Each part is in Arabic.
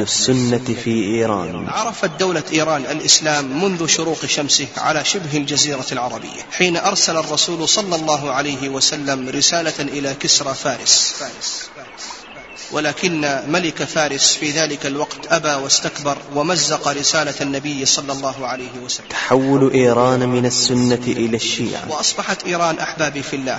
أهل السنة في إيران. عرفت دولة إيران الإسلام منذ شروق شمسه على شبه الجزيرة العربية حين أرسل الرسول صلى الله عليه وسلم رسالة إلى كسرى فارس. ولكن ملك فارس في ذلك الوقت أبى واستكبر ومزق رسالة النبي صلى الله عليه وسلم. تحول إيران من السنة إلى الشيعة. وأصبحت إيران أحبابي في الله.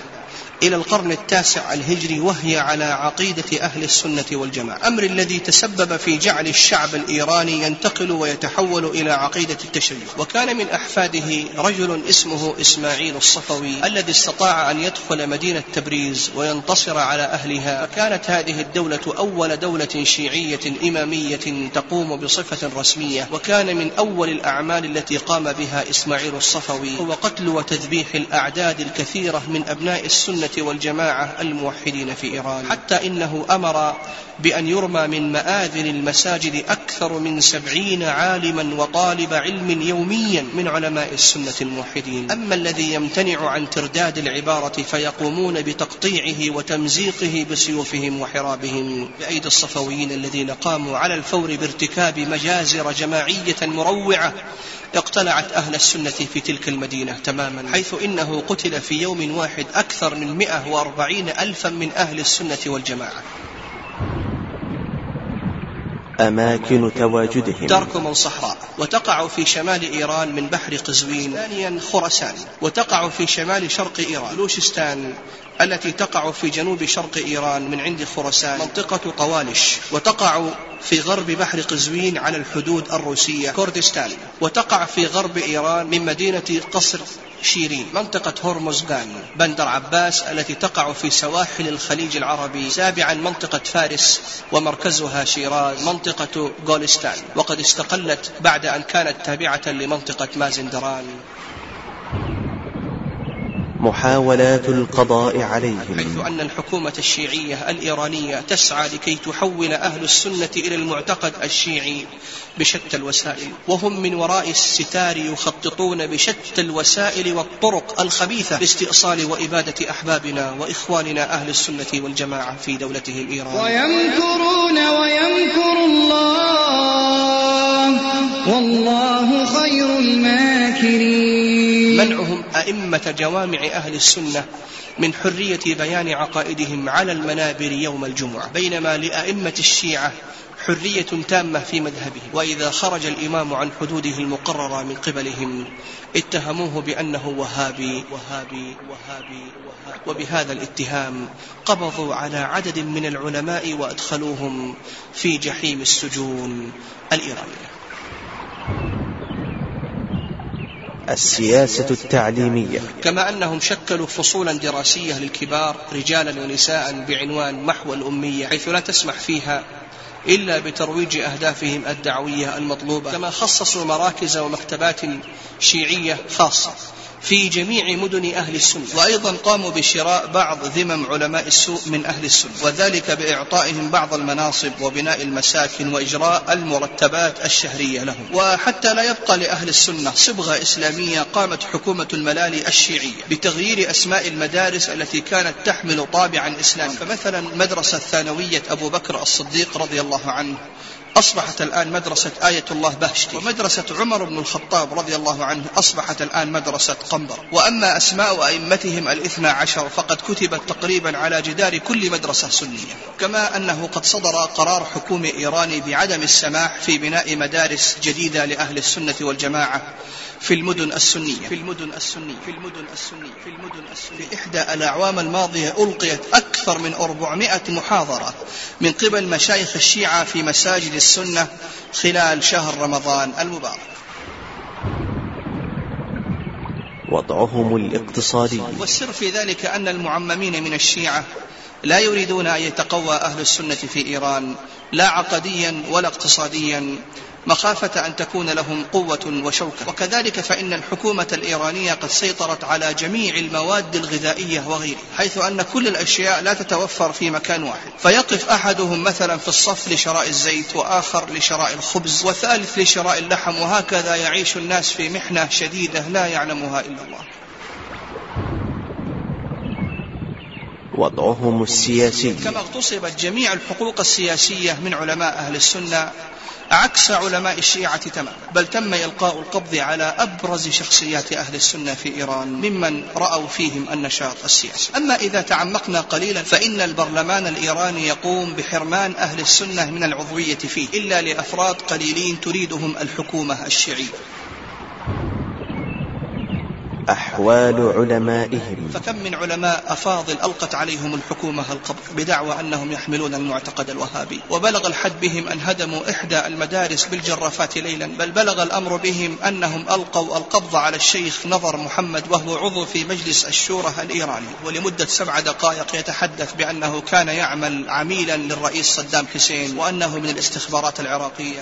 إلى القرن التاسع الهجري وهي على عقيدة أهل السنة والجماعة. أمر الذي تسبب في جعل الشعب الإيراني ينتقل ويتحول إلى عقيدة التشيع وكان من أحفاده رجل اسمه إسماعيل الصفوي الذي استطاع أن يدخل مدينة تبريز وينتصر على أهلها. فكانت هذه الدولة أول دولة شيعية إمامية تقوم بصفة رسمية وكان من أول الأعمال التي قام بها إسماعيل الصفوي هو قتل وتذبيح الأعداد الكثيرة من أبناء السنة والجماعة الموحدين في إيران. حتى إنه أمر بأن يرمى من مآذن المساجد أكثر من سبعين عالما وطالب علم يوميا من علماء السنة الموحدين. أما الذي يمتنع عن ترداد العبارة فيقومون بتقطيعه وتمزيقه بسيوفهم وحرابهم. بأيدي الصفويين الذين قاموا على الفور بارتكاب مجازر جماعية مروعة اقتلعت أهل السنة في تلك المدينة تماما حيث إنه قتل في يوم واحد أكثر من 140 ألفا من أهل السنة والجماعة. أماكن تواجدهم. تركم صحراء وتقع في شمال إيران من بحر قزوين ثانيا خراسان وتقع في شمال شرق إيران بلوشستان التي تقع في جنوب شرق إيران من عند خراسان منطقة طوالش وتقع في غرب بحر قزوين على الحدود الروسية كردستان وتقع في غرب إيران من مدينة قصر شيرين منطقة هرمزغان بندر عباس التي تقع في سواحل الخليج العربي سابعا منطقة فارس ومركزها شيراز منطقة غولستان. وقد استقلت بعد أن كانت تابعة لمنطقة مازندران. محاولات القضاء عليهم. حيث أن الحكومة الشيعية الإيرانية تسعى لكي تحول أهل السنة إلى المعتقد الشيعي بشتى الوسائل وهم من وراء الستار يخططون بشتى الوسائل والطرق الخبيثة لاستئصال وإبادة أحبابنا وإخواننا أهل السنة والجماعة في دولتهم إيران. ويمكرون ويمكر الله. والله خير الماكرين. منعهم أئمة جوامع أهل السنة من حرية بيان عقائدهم على المنابر يوم الجمعة بينما لأئمة الشيعة حرية تامة في مذهبهم. وإذا خرج الإمام عن حدوده المقررة من قبلهم اتهموه بأنه وهابي وهابي وهابي, وهابي. وبهذا الاتهام قبضوا على عدد من العلماء وأدخلوهم في جحيم السجون الإيرانية. السياسة التعليمية. كما أنهم شكلوا فصولا دراسية للكبار رجالا ونساء بعنوان محو الأمية حيث لا تسمح فيها إلا بترويج أهدافهم الدعوية المطلوبة كما خصصوا مراكز ومكتبات شيعية خاصة. في جميع مدن أهل السنة. وأيضا قاموا بشراء بعض ذمم علماء السوء من أهل السنة وذلك بإعطائهم بعض المناصب وبناء المساكن وإجراء المرتبات الشهرية لهم. وحتى لا يبقى لأهل السنة صبغة إسلامية قامت حكومة الملالي الشيعية بتغيير أسماء المدارس التي كانت تحمل طابعا إسلاميا. فمثلا مدرسة ثانوية أبو بكر الصديق رضي الله عنه أصبحت الآن مدرسة آية الله بهشتي. ومدرسة عمر بن الخطاب رضي الله عنه أصبحت الآن مدرسة قنبر وأما أسماء أئمتهم الإثنى عشر فقد كتبت تقريبا على جدار كل مدرسة سنية. كما أنه قد صدر قرار حكومي إيراني بعدم السماح في بناء مدارس جديدة لأهل السنة والجماعة في المدن السنية. في المدن السنية. في المدن السنية. في المدن السنية. في إحدى الأعوام الماضية ألقيت أكثر من 400 محاضرة من قبل مشايخ الشيعة في مساجد السنة خلال شهر رمضان المبارك. وضعهم الاقتصادي. والسر في ذلك أن المعممين من الشيعة لا يريدون أن يتقوى أهل السنة في إيران لا عقديا ولا اقتصاديا. مخافة أن تكون لهم قوة وشوكة. وكذلك فإن الحكومة الإيرانية قد سيطرت على جميع المواد الغذائية وغيرها حيث أن كل الأشياء لا تتوفر في مكان واحد. فيقف أحدهم مثلا في الصف لشراء الزيت وآخر لشراء الخبز وثالث لشراء اللحم وهكذا يعيش الناس في محنة شديدة لا يعلمها إلا الله. وضعهم السياسي. كما اغتصبت جميع الحقوق السياسية من علماء أهل السنة عكس علماء الشيعة تماما. بل تم إلقاء القبض على أبرز شخصيات أهل السنة في إيران ممن رأوا فيهم النشاط السياسي. أما إذا تعمقنا قليلا فإن البرلمان الإيراني يقوم بحرمان أهل السنة من العضوية فيه إلا لأفراد قليلين تريدهم الحكومة الشيعية. أحوال علمائهم. فكم من علماء أفاضل ألقت عليهم الحكومة القبض بدعوى أنهم يحملون المعتقد الوهابي وبلغ الحد بهم أن هدموا إحدى المدارس بالجرافات ليلا بل بلغ الأمر بهم أنهم ألقوا القبض على الشيخ نظر محمد وهو عضو في مجلس الشورى الإيراني ولمدة سبع دقائق يتحدث بأنه كان يعمل عميلا للرئيس صدام حسين وأنه من الاستخبارات العراقية.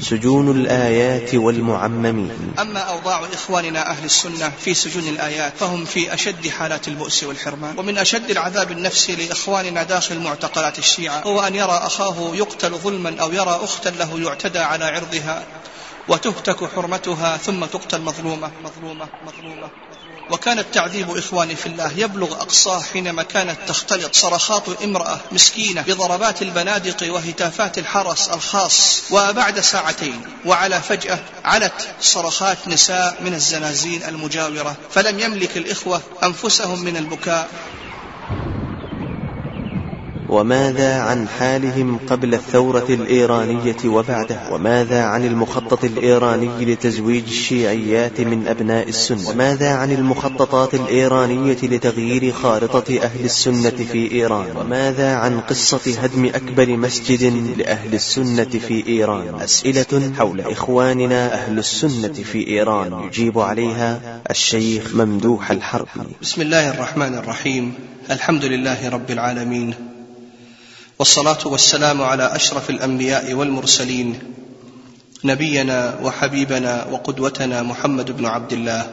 سجون الآيات والمعممين. أما أوضاع إخواننا أهل السنة في سجون الآيات فهم في أشد حالات البؤس والحرمان. ومن أشد العذاب النفسي لإخواننا داخل معتقلات الشيعة هو أن يرى أخاه يقتل ظلما أو يرى أختا له يعتدى على عرضها وتهتك حرمتها ثم تقتل مظلومة. مظلومة. مظلومة. وكان التعذيب إخواني في الله يبلغ أقصاه حينما كانت تختلط صرخات امرأة مسكينة بضربات البنادق وهتافات الحرس الخاص وبعد ساعتين وعلى فجأة علت صرخات نساء من الزنازين المجاورة فلم يملك الإخوة أنفسهم من البكاء. وماذا عن حالهم قبل الثورة الإيرانية وبعدها وماذا عن المخطط الإيراني لتزويج الشيعيات من أبناء السنة؟ وماذا عن المخططات الإيرانية لتغيير خارطة أهل السنة في إيران؟ وماذا عن قصة هدم أكبر مسجد لأهل السنة في إيران؟ أسئلة حول إخواننا أهل السنة في إيران. يجيب عليها الشيخ ممدوح الحربي. بسم الله الرحمن الرحيم. الحمد لله رب العالمين. والصلاة والسلام على أشرف الأنبياء والمرسلين نبينا وحبيبنا وقدوتنا محمد بن عبد الله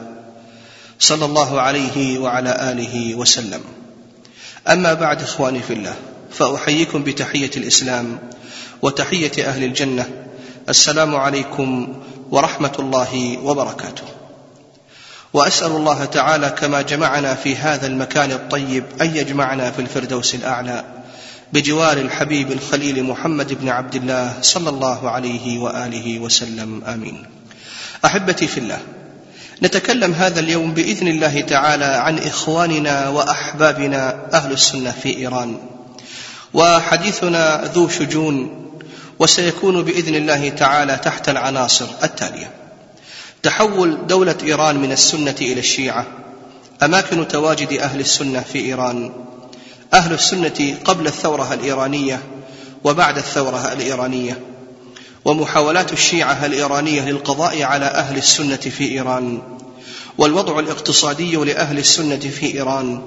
صلى الله عليه وعلى آله وسلم. أما بعد إخواني في الله فأحييكم بتحية الإسلام وتحية أهل الجنة. السلام عليكم ورحمة الله وبركاته. وأسأل الله تعالى كما جمعنا في هذا المكان الطيب أن يجمعنا في الفردوس الأعلى. بجوار الحبيب الخليل محمد بن عبد الله صلى الله عليه وآله وسلم. آمين. أحبتي في الله نتكلم هذا اليوم بإذن الله تعالى عن إخواننا وأحبابنا أهل السنة في إيران. وحديثنا ذو شجون وسيكون بإذن الله تعالى تحت العناصر التالية. تحول دولة إيران من السنة إلى الشيعة. أماكن تواجد أهل السنة في إيران. أهل السنة قبل الثورة الإيرانية وبعد الثورة الإيرانية ومحاولات الشيعة الإيرانية للقضاء على أهل السنة في إيران والوضع الاقتصادي لأهل السنة في إيران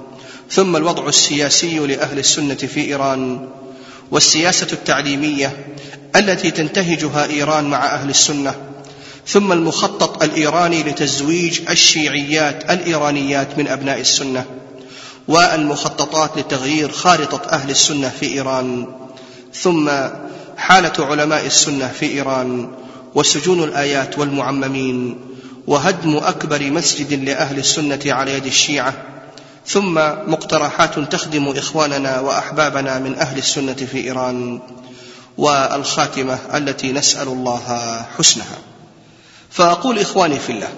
ثم الوضع السياسي لأهل السنة في إيران والسياسة التعليمية التي تنتهجها إيران مع أهل السنة ثم المخطط الإيراني لتزويج الشيعيات الإيرانيات من أبناء السنة. والمخططات لتغيير خارطة أهل السنة في إيران. ثم حالة علماء السنة في إيران وسجون الآيات والمعممين وهدم أكبر مسجد لأهل السنة على يد الشيعة. ثم مقترحات تخدم إخواننا وأحبابنا من أهل السنة في إيران والخاتمة التي نسأل الله حسنها. فأقول إخواني في الله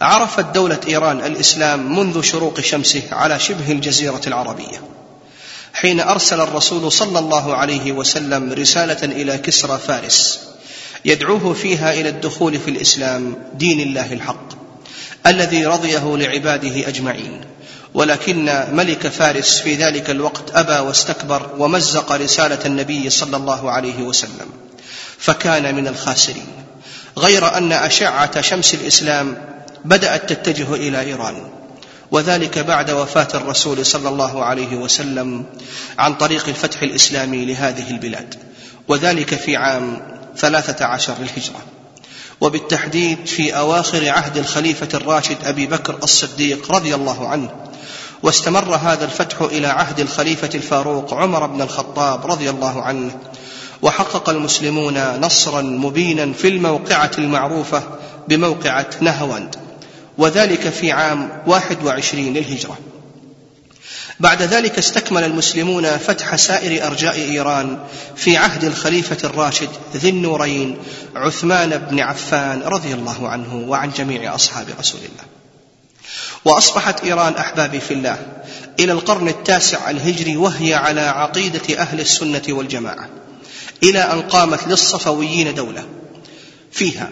عرفت دولة إيران الإسلام منذ شروق شمسه على شبه الجزيرة العربية. حين أرسل الرسول صلى الله عليه وسلم رسالة إلى كسرى فارس يدعوه فيها إلى الدخول في الإسلام دين الله الحق الذي رضيه لعباده أجمعين. ولكن ملك فارس في ذلك الوقت أبى واستكبر ومزق رسالة النبي صلى الله عليه وسلم فكان من الخاسرين. غير أن أشعة شمس الإسلام بدأت تتجه إلى إيران. وذلك بعد وفاة الرسول صلى الله عليه وسلم عن طريق الفتح الإسلامي لهذه البلاد. وذلك في عام ثلاثة عشر للهجرة. وبالتحديد في أواخر عهد الخليفة الراشد أبي بكر الصديق رضي الله عنه واستمر هذا الفتح إلى عهد الخليفة الفاروق عمر بن الخطاب رضي الله عنه وحقق المسلمون نصرا مبينا في الموقعة المعروفة بموقعة نهواند. وذلك في عام واحد وعشرين للهجرة. بعد ذلك استكمل المسلمون فتح سائر أرجاء إيران في عهد الخليفة الراشد ذي النورين عثمان بن عفان رضي الله عنه وعن جميع أصحاب رسول الله. وأصبحت إيران أحبابي في الله إلى القرن التاسع الهجري وهي على عقيدة أهل السنة والجماعة إلى أن قامت للصفويين دولة. فيها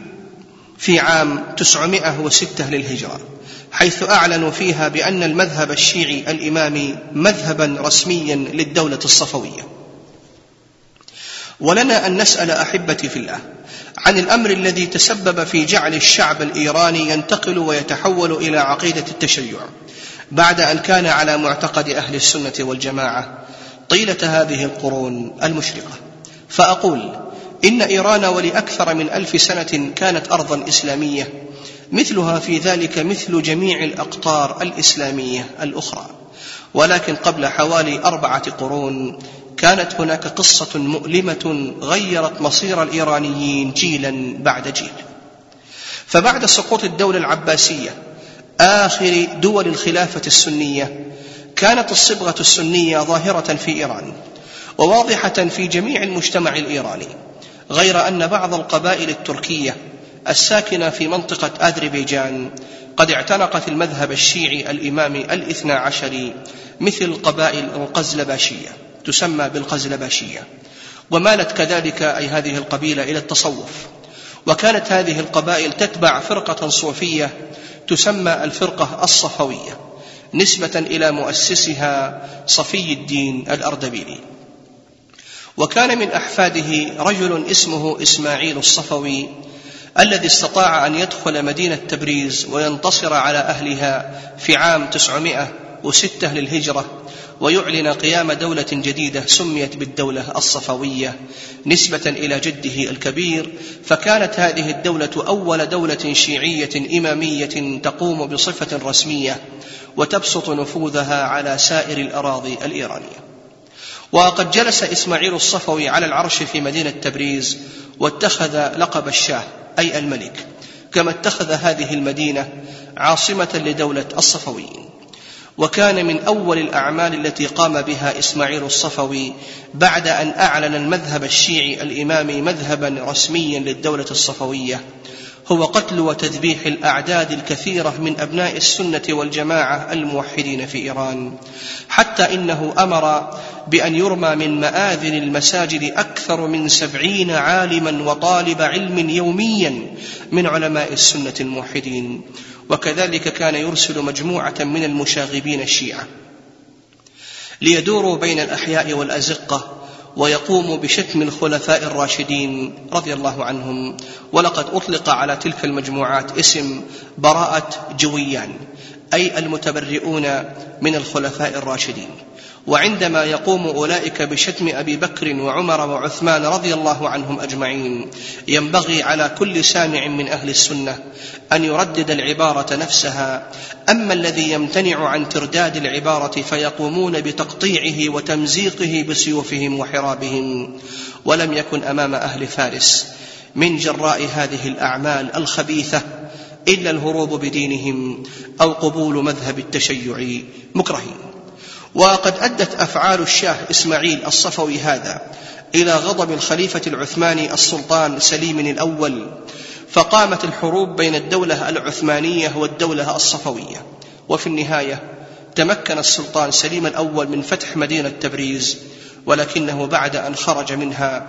في عام 906 للهجرة حيث أعلنوا فيها بأن المذهب الشيعي الإمامي مذهبا رسميا للدولة الصفوية. ولنا أن نسأل أحبتي في الله عن الأمر الذي تسبب في جعل الشعب الإيراني ينتقل ويتحول إلى عقيدة التشيع بعد أن كان على معتقد أهل السنة والجماعة طيلة هذه القرون المشرقة. فأقول إن إيران ولأكثر من ألف سنة كانت أرضا إسلامية. مثلها في ذلك مثل جميع الأقطار الإسلامية الأخرى. ولكن قبل حوالي أربعة قرون كانت هناك قصة مؤلمة غيرت مصير الإيرانيين جيلا بعد جيل. فبعد سقوط الدولة العباسية آخر دول الخلافة السنية كانت الصبغة السنية ظاهرة في إيران وواضحة في جميع المجتمع الإيراني. غير أن بعض القبائل التركية الساكنة في منطقة أذربيجان قد اعتنقت المذهب الشيعي الإمامي الاثنى عشري مثل قبائل القزلباشية تسمى بالقزلباشية. ومالت كذلك أي هذه القبيلة إلى التصوف. وكانت هذه القبائل تتبع فرقة صوفية تسمى الفرقة الصفوية نسبة إلى مؤسسها صفي الدين الأردبيلي وكان من أحفاده رجل اسمه إسماعيل الصفوي الذي استطاع أن يدخل مدينة تبريز وينتصر على أهلها في عام 906 للهجرة ويعلن قيام دولة جديدة سميت بالدولة الصفوية نسبة إلى جده الكبير فكانت هذه الدولة أول دولة شيعية إمامية تقوم بصفة رسمية وتبسط نفوذها على سائر الأراضي الإيرانية. وقد جلس إسماعيل الصفوي على العرش في مدينة تبريز واتخذ لقب الشاه أي الملك كما اتخذ هذه المدينة عاصمة لدولة الصفويين. وكان من أول الأعمال التي قام بها إسماعيل الصفوي بعد أن أعلن المذهب الشيعي الإمامي مذهبا رسميا للدولة الصفوية هو قتل وتذبيح الأعداد الكثيرة من أبناء السنة والجماعة الموحدين في إيران. حتى إنه أمر بأن يرمى من مآذن المساجد أكثر من سبعين عالما وطالب علم يوميا من علماء السنة الموحدين. وكذلك كان يرسل مجموعة من المشاغبين الشيعة ليدوروا بين الأحياء والأزقة ويقوم بشتم الخلفاء الراشدين رضي الله عنهم. ولقد أطلق على تلك المجموعات اسم براءة جويان أي المتبرئون من الخلفاء الراشدين. وعندما يقوم أولئك بشتم أبي بكر وعمر وعثمان رضي الله عنهم أجمعين ينبغي على كل سامع من أهل السنة أن يردد العبارة نفسها. أما الذي يمتنع عن ترداد العبارة فيقومون بتقطيعه وتمزيقه بسيوفهم وحرابهم ولم يكن أمام أهل فارس من جراء هذه الأعمال الخبيثة إلا الهروب بدينهم أو قبول مذهب التشيع. مكرهين. وقد أدت أفعال الشاه إسماعيل الصفوي هذا إلى غضب الخليفة العثماني السلطان سليم الأول فقامت الحروب بين الدولة العثمانية والدولة الصفوية. وفي النهاية تمكن السلطان سليم الأول من فتح مدينة تبريز ولكنه بعد أن خرج منها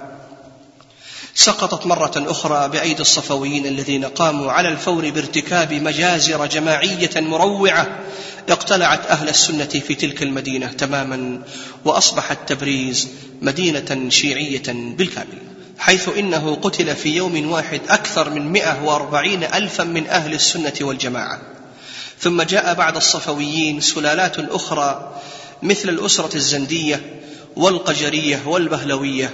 سقطت مرة أخرى بأيدي الصفويين الذين قاموا على الفور بارتكاب مجازر جماعية مروعة اقتلعت أهل السنة في تلك المدينة تماما وأصبحت تبريز مدينة شيعية بالكامل حيث إنه قتل في يوم واحد أكثر من 140 ألفا من أهل السنة والجماعة. ثم جاء بعد الصفويين سلالات أخرى مثل الأسرة الزندية والقجرية والبهلوية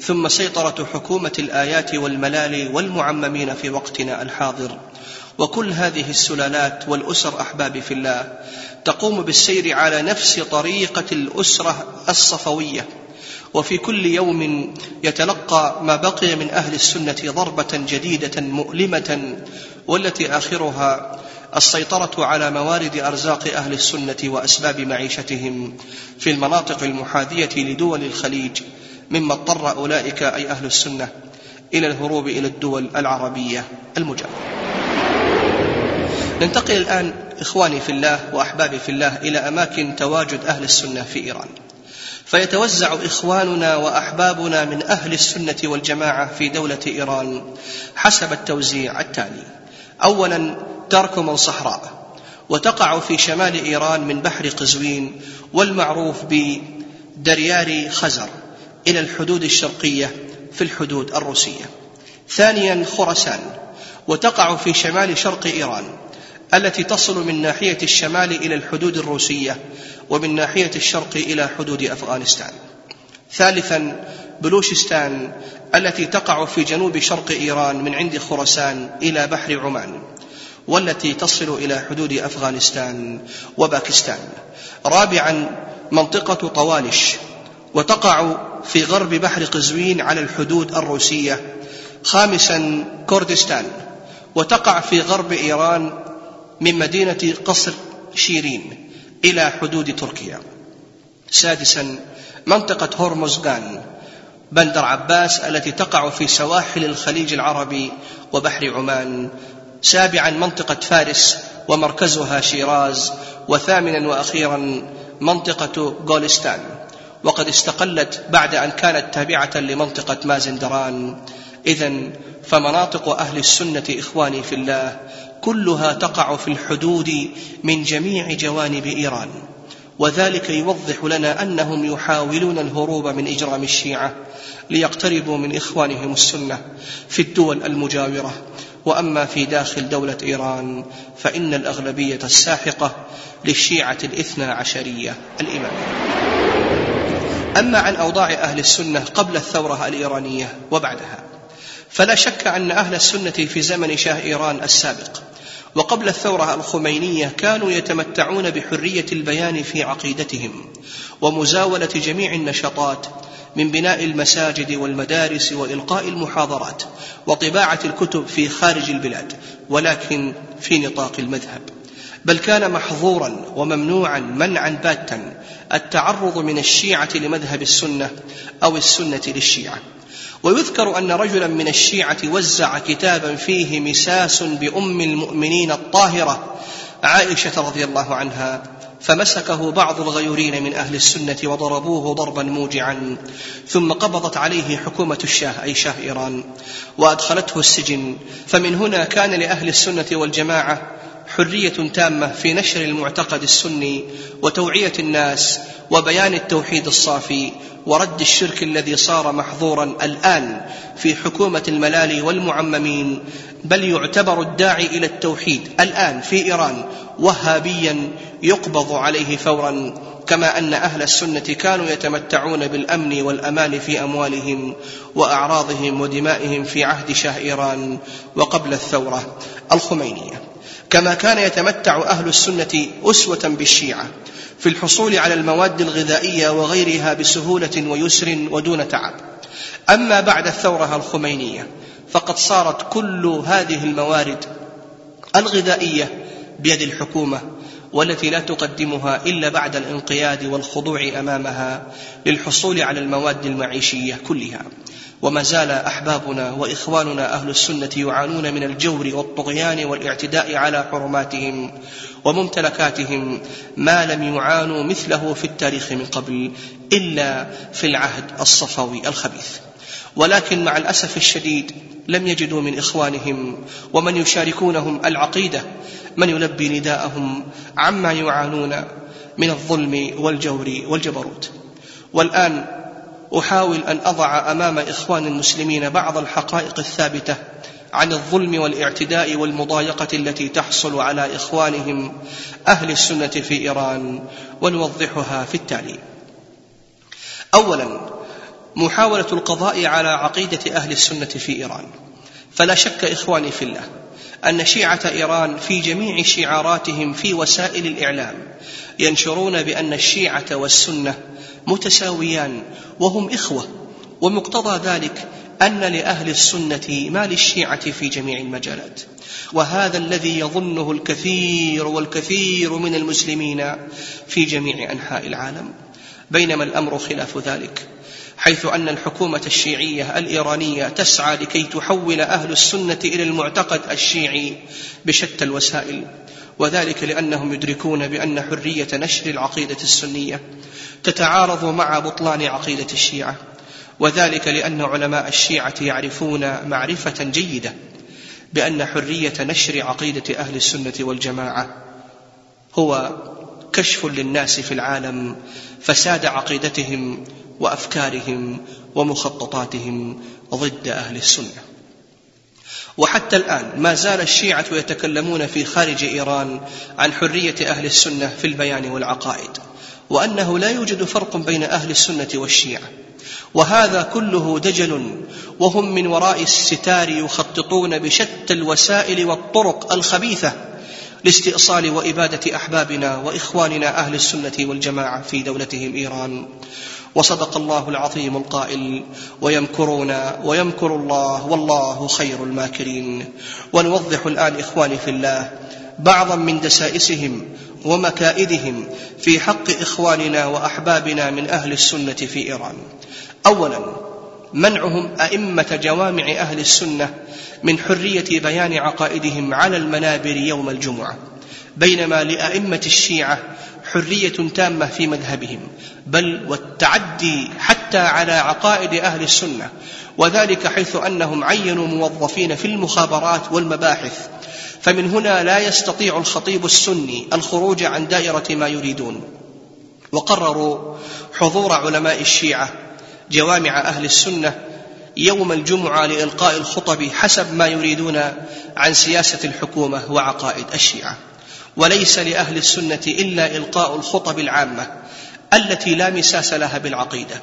ثم سيطرة حكومة الآيات والملال والمعممين في وقتنا الحاضر. وكل هذه السلالات والأسر أحبابي في الله. تقوم بالسير على نفس طريقة الأسرة الصفوية. وفي كل يوم يتلقى ما بقي من أهل السنة ضربة جديدة مؤلمة والتي آخرها السيطرة على موارد أرزاق أهل السنة وأسباب معيشتهم في المناطق المحاذية لدول الخليج مما اضطر أولئك أي أهل السنة إلى الهروب إلى الدول العربية المجاورة. ننتقل الآن إخواني في الله وأحبابي في الله إلى أماكن تواجد أهل السنة في إيران. فيتوزع إخواننا وأحبابنا من أهل السنة والجماعة في دولة إيران حسب التوزيع التالي. أولا تركم صحراء وتقع في شمال إيران من بحر قزوين والمعروف بدريار خزر إلى الحدود الشرقية في الحدود الروسية. ثانيا خراسان وتقع في شمال شرق إيران التي تصل من ناحية الشمال إلى الحدود الروسية ومن ناحية الشرق إلى حدود أفغانستان. ثالثا بلوشستان التي تقع في جنوب شرق إيران من عند خراسان إلى بحر عمان والتي تصل إلى حدود أفغانستان وباكستان. رابعا منطقة طوالش وتقع في غرب بحر قزوين على الحدود الروسية. خامسا كردستان وتقع في غرب إيران من مدينة قصر شيرين إلى حدود تركيا. سادسا منطقة هرمزغان بندر عباس التي تقع في سواحل الخليج العربي وبحر عمان. سابعا منطقة فارس ومركزها شيراز. وثامنا وأخيرا منطقة غولستان. وقد استقلت بعد أن كانت تابعة لمنطقة مازندران. إذا فمناطق أهل السنة إخواني في الله كلها تقع في الحدود من جميع جوانب إيران. وذلك يوضح لنا أنهم يحاولون الهروب من إجرام الشيعة ليقتربوا من إخوانهم السنة في الدول المجاورة. وأما في داخل دولة إيران فإن الأغلبية الساحقة للشيعة الاثنى عشرية الاماميه أما عن أوضاع أهل السنة قبل الثورة الإيرانية وبعدها فلا شك أن أهل السنة في زمن شاه إيران السابق وقبل الثورة الخمينية كانوا يتمتعون بحرية البيان في عقيدتهم ومزاولة جميع النشاطات من بناء المساجد والمدارس وإلقاء المحاضرات وطباعة الكتب في خارج البلاد ولكن في نطاق المذهب. بل كان محظورا وممنوعا منعا باتا التعرض من الشيعة لمذهب السنة أو السنة للشيعة. ويذكر أن رجلا من الشيعة وزع كتابا فيه مساس بأم المؤمنين الطاهرة عائشة رضي الله عنها فمسكه بعض الغيورين من أهل السنة وضربوه ضربا موجعا ثم قبضت عليه حكومة الشاه أي شاه إيران وأدخلته السجن فمن هنا كان لأهل السنة والجماعة حرية تامة في نشر المعتقد السني وتوعية الناس وبيان التوحيد الصافي ورد الشرك الذي صار محظورا الآن في حكومة الملال والمعممين بل يعتبر الداعي إلى التوحيد الآن في إيران وهابيا يقبض عليه فورا كما أن أهل السنة كانوا يتمتعون بالأمن والأمان في أموالهم وأعراضهم ودمائهم في عهد شاه إيران وقبل الثورة الخمينية. كما كان يتمتع أهل السنة أسوة بالشيعة في الحصول على المواد الغذائية وغيرها بسهولة ويسر ودون تعب. أما بعد الثورة الخمينية فقد صارت كل هذه الموارد الغذائية بيد الحكومة والتي لا تقدمها إلا بعد الانقياد والخضوع أمامها للحصول على المواد المعيشية كلها. وما زال أحبابنا وإخواننا أهل السنة يعانون من الجور والطغيان والاعتداء على حرماتهم وممتلكاتهم ما لم يعانوا مثله في التاريخ من قبل إلا في العهد الصفوي الخبيث. ولكن مع الأسف الشديد لم يجدوا من إخوانهم ومن يشاركونهم العقيدة من يلبي نداءهم عما يعانون من الظلم والجور والجبروت والآن أحاول أن أضع أمام إخوان المسلمين بعض الحقائق الثابتة عن الظلم والاعتداء والمضايقة التي تحصل على إخوانهم أهل السنة في إيران ونوضحها في التالي. أولا محاولة القضاء على عقيدة أهل السنة في إيران. فلا شك إخواني في الله أن شيعة إيران في جميع شعاراتهم في وسائل الإعلام ينشرون بأن الشيعة والسنة متساويان وهم إخوة ومقتضى ذلك أن لأهل السنة ما للشيعة في جميع المجالات. وهذا الذي يظنه الكثير والكثير من المسلمين في جميع أنحاء العالم. بينما الأمر خلاف ذلك. حيث أن الحكومة الشيعية الإيرانية تسعى لكي تحول أهل السنة إلى المعتقد الشيعي بشتى الوسائل وذلك لأنهم يدركون بأن حرية نشر العقيدة السنية تتعارض مع بطلان عقيدة الشيعة وذلك لأن علماء الشيعة يعرفون معرفة جيدة بأن حرية نشر عقيدة أهل السنة والجماعة هو كشف للناس في العالم فساد عقيدتهم وأفكارهم ومخططاتهم ضد أهل السنة. وحتى الآن ما زال الشيعة يتكلمون في خارج إيران عن حرية أهل السنة في البيان والعقائد وأنه لا يوجد فرق بين أهل السنة والشيعة. وهذا كله دجل وهم من وراء الستار يخططون بشتى الوسائل والطرق الخبيثة لاستئصال وإبادة أحبابنا وإخواننا أهل السنة والجماعة في دولتهم إيران. وصدق الله العظيم القائل ويمكرون ويمكر الله والله خير الماكرين. ونوضح الآن إخواني في الله بعضا من دسائسهم ومكائدهم في حق إخواننا وأحبابنا من أهل السنة في إيران. اولا منعهم أئمة جوامع أهل السنة من حرية بيان عقائدهم على المنابر يوم الجمعة بينما لأئمة الشيعة حرية تامة في مذهبهم بل والتعدي حتى على عقائد أهل السنة وذلك حيث أنهم عينوا موظفين في المخابرات والمباحث فمن هنا لا يستطيع الخطيب السني الخروج عن دائرة ما يريدون. وقرروا حضور علماء الشيعة جوامع أهل السنة يوم الجمعة لإلقاء الخطب حسب ما يريدون عن سياسة الحكومة وعقائد الشيعة. وليس لأهل السنة إلا إلقاء الخطب العامة التي لا مساس لها بالعقيدة.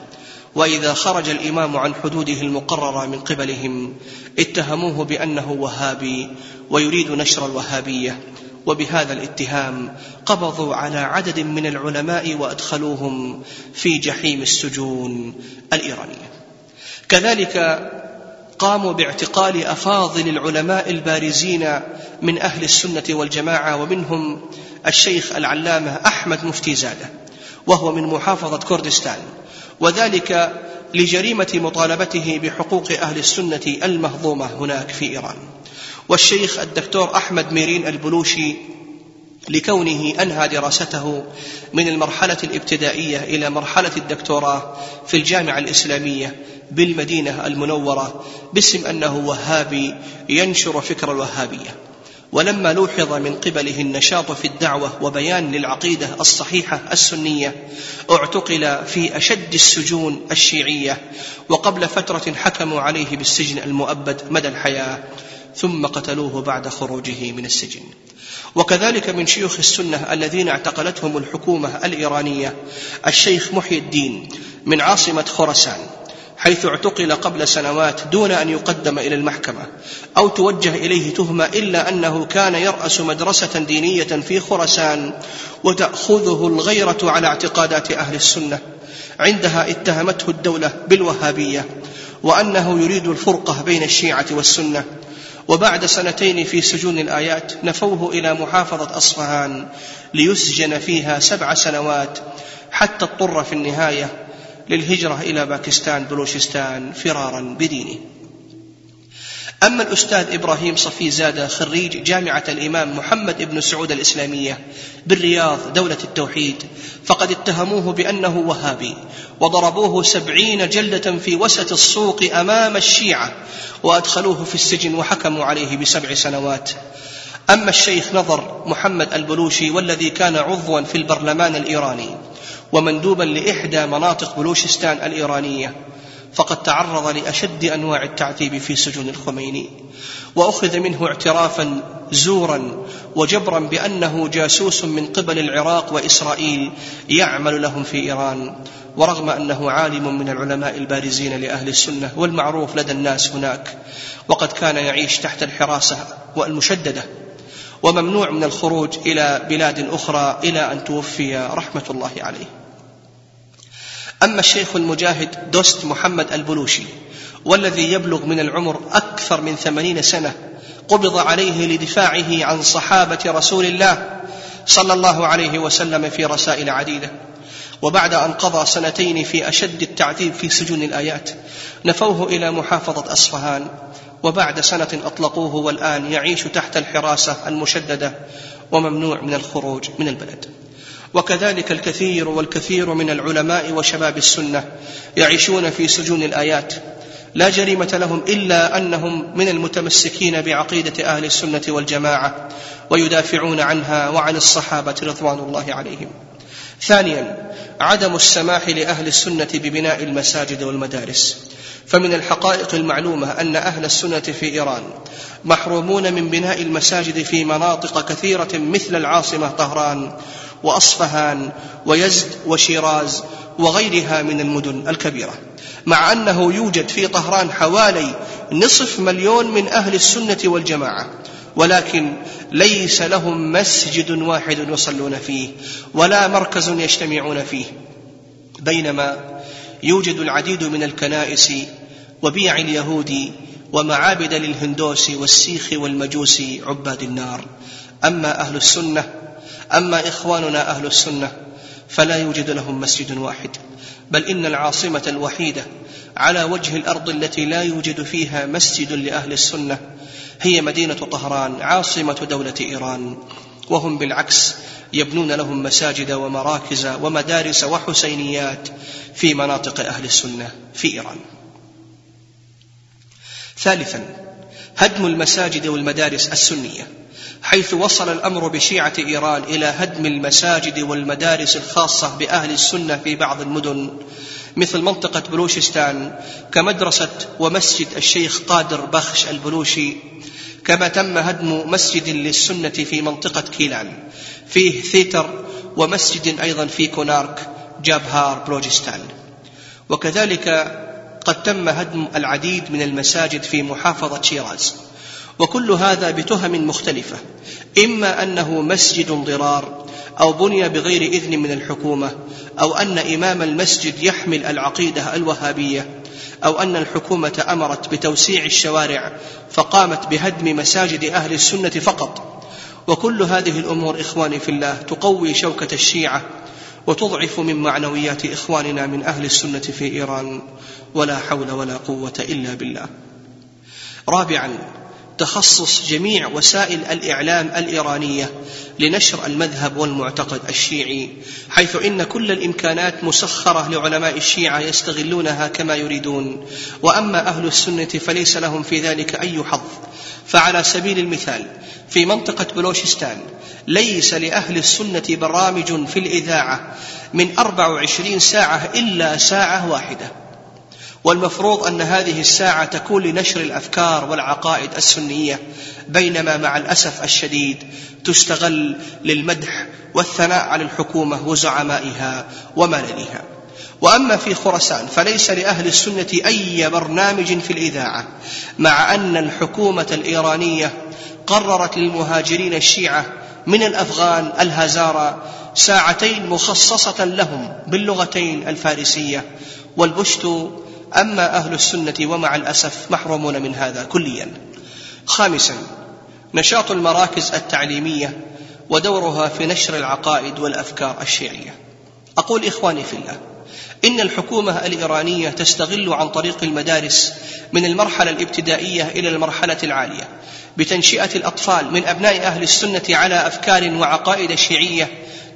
وإذا خرج الإمام عن حدوده المقرره من قبلهم اتهموه بأنه وهابي ويريد نشر الوهابية. وبهذا الاتهام قبضوا على عدد من العلماء وأدخلوهم في جحيم السجون الإيرانية. كذلك قاموا باعتقال أفاضل العلماء البارزين من أهل السنة والجماعة ومنهم الشيخ العلامة أحمد مفتي زادة وهو من محافظة كردستان. وذلك لجريمة مطالبته بحقوق أهل السنة المهضومة هناك في إيران. والشيخ الدكتور أحمد ميرين البلوشي لكونه أنهى دراسته من المرحلة الابتدائية إلى مرحلة الدكتوراه في الجامعة الإسلامية بالمدينة المنورة باسم أنه وهابي ينشر فكر الوهابية. ولما لوحظ من قبله النشاط في الدعوة وبيان للعقيدة الصحيحة السنية اعتقل في أشد السجون الشيعية وقبل فترة حكموا عليه بالسجن المؤبد مدى الحياة ثم قتلوه بعد خروجه من السجن. وكذلك من شيوخ السنة الذين اعتقلتهم الحكومة الإيرانية الشيخ محي الدين من عاصمة خراسان. حيث اعتقل قبل سنوات دون أن يقدم إلى المحكمة أو توجه إليه تهمة إلا أنه كان يرأس مدرسة دينية في خراسان وتأخذه الغيرة على اعتقادات أهل السنة عندها اتهمته الدولة بالوهابية وأنه يريد الفرقة بين الشيعة والسنة. وبعد سنتين في سجون الآيات نفوه إلى محافظة أصفهان ليسجن فيها سبع سنوات حتى اضطر في النهاية للهجرة إلى باكستان بلوشستان فرارا بدينه. أما الأستاذ إبراهيم صفي زادة خريج جامعة الإمام محمد بن سعود الإسلامية بالرياض دولة التوحيد فقد اتهموه بأنه وهابي وضربوه سبعين جلدة في وسط السوق أمام الشيعة وأدخلوه في السجن وحكموا عليه بسبع سنوات. أما الشيخ نظر محمد البلوشي والذي كان عضوا في البرلمان الإيراني ومندوبا لإحدى مناطق بلوشستان الإيرانية فقد تعرض لأشد أنواع التعذيب في سجون الخميني وأخذ منه اعترافا زورا وجبرا بأنه جاسوس من قبل العراق وإسرائيل يعمل لهم في إيران ورغم أنه عالم من العلماء البارزين لأهل السنة والمعروف لدى الناس هناك وقد كان يعيش تحت الحراسة والمشددة. وممنوع من الخروج إلى بلاد أخرى إلى أن توفي رحمة الله عليه. أما الشيخ المجاهد دوست محمد البلوشي والذي يبلغ من العمر أكثر من ثمانين سنة قبض عليه لدفاعه عن صحابة رسول الله صلى الله عليه وسلم في رسائل عديدة. وبعد أن قضى سنتين في أشد التعذيب في سجون الآيات نفوه إلى محافظة أصفهان وبعد سنة أطلقوه والآن يعيش تحت الحراسة المشددة وممنوع من الخروج من البلد. وكذلك الكثير والكثير من العلماء وشباب السنة يعيشون في سجون الآيات. لا جريمة لهم إلا أنهم من المتمسكين بعقيدة أهل السنة والجماعة ويدافعون عنها وعن الصحابة رضوان الله عليهم. ثانيا عدم السماح لأهل السنة ببناء المساجد والمدارس. فمن الحقائق المعلومة أن أهل السنة في إيران محرومون من بناء المساجد في مناطق كثيرة مثل العاصمة طهران وأصفهان ويزد وشيراز وغيرها من المدن الكبيرة. مع أنه يوجد في طهران حوالي نصف مليون من أهل السنة والجماعة. ولكن ليس لهم مسجد واحد يصلون فيه ولا مركز يجتمعون فيه. بينما يوجد العديد من الكنائس وبيع اليهود ومعابد للهندوس والسيخ والمجوس عباد النار. أما أهل السنة أما إخواننا أهل السنة فلا يوجد لهم مسجد واحد. بل إن العاصمة الوحيدة على وجه الأرض التي لا يوجد فيها مسجد لأهل السنة هي مدينة طهران عاصمة دولة إيران. وهم بالعكس يبنون لهم مساجد ومراكز ومدارس وحسينيات في مناطق أهل السنة في إيران. ثالثا هدم المساجد والمدارس السنية حيث وصل الأمر بشيعة إيران إلى هدم المساجد والمدارس الخاصة بأهل السنة في بعض المدن. مثل منطقة بلوشستان كمدرسة ومسجد الشيخ قادر بخش البلوشي كما تم هدم مسجد للسنة في منطقة كيلان. فيه ثيتر ومسجد أيضا في كونارك جابهار بلوجستان. وكذلك قد تم هدم العديد من المساجد في محافظة شيراز. وكل هذا بتهم مختلفة إما أنه مسجد ضرار أو بني بغير إذن من الحكومة أو أن إمام المسجد يحمل العقيدة الوهابية أو أن الحكومة أمرت بتوسيع الشوارع فقامت بهدم مساجد أهل السنة فقط وكل هذه الأمور إخواني في الله تقوي شوكة الشيعة وتضعف من معنويات إخواننا من أهل السنة في إيران ولا حول ولا قوة إلا بالله. رابعا تخصص جميع وسائل الإعلام الإيرانية لنشر المذهب والمعتقد الشيعي حيث إن كل الإمكانات مسخرة لعلماء الشيعة يستغلونها كما يريدون. وأما أهل السنة فليس لهم في ذلك أي حظ. فعلى سبيل المثال في منطقة بلوشستان ليس لأهل السنة برامج في الإذاعة من 24 ساعة إلا ساعة واحدة. والمفروض أن هذه الساعة تكون لنشر الأفكار والعقائد السنية بينما مع الأسف الشديد تستغل للمدح والثناء على الحكومة وزعمائها ومللها. وأما في خراسان فليس لأهل السنة أي برنامج في الإذاعة مع أن الحكومة الإيرانية قررت للمهاجرين الشيعة من الأفغان الهزارى ساعتين مخصصة لهم باللغتين الفارسية والبشت أما أهل السنة ومع الأسف محرومون من هذا كليا. خامسا نشاط المراكز التعليمية ودورها في نشر العقائد والأفكار الشيعيه أقول إخواني في الله إن الحكومة الإيرانية تستغل عن طريق المدارس من المرحلة الابتدائية إلى المرحلة العالية بتنشئة الأطفال من أبناء أهل السنة على أفكار وعقائد شيعية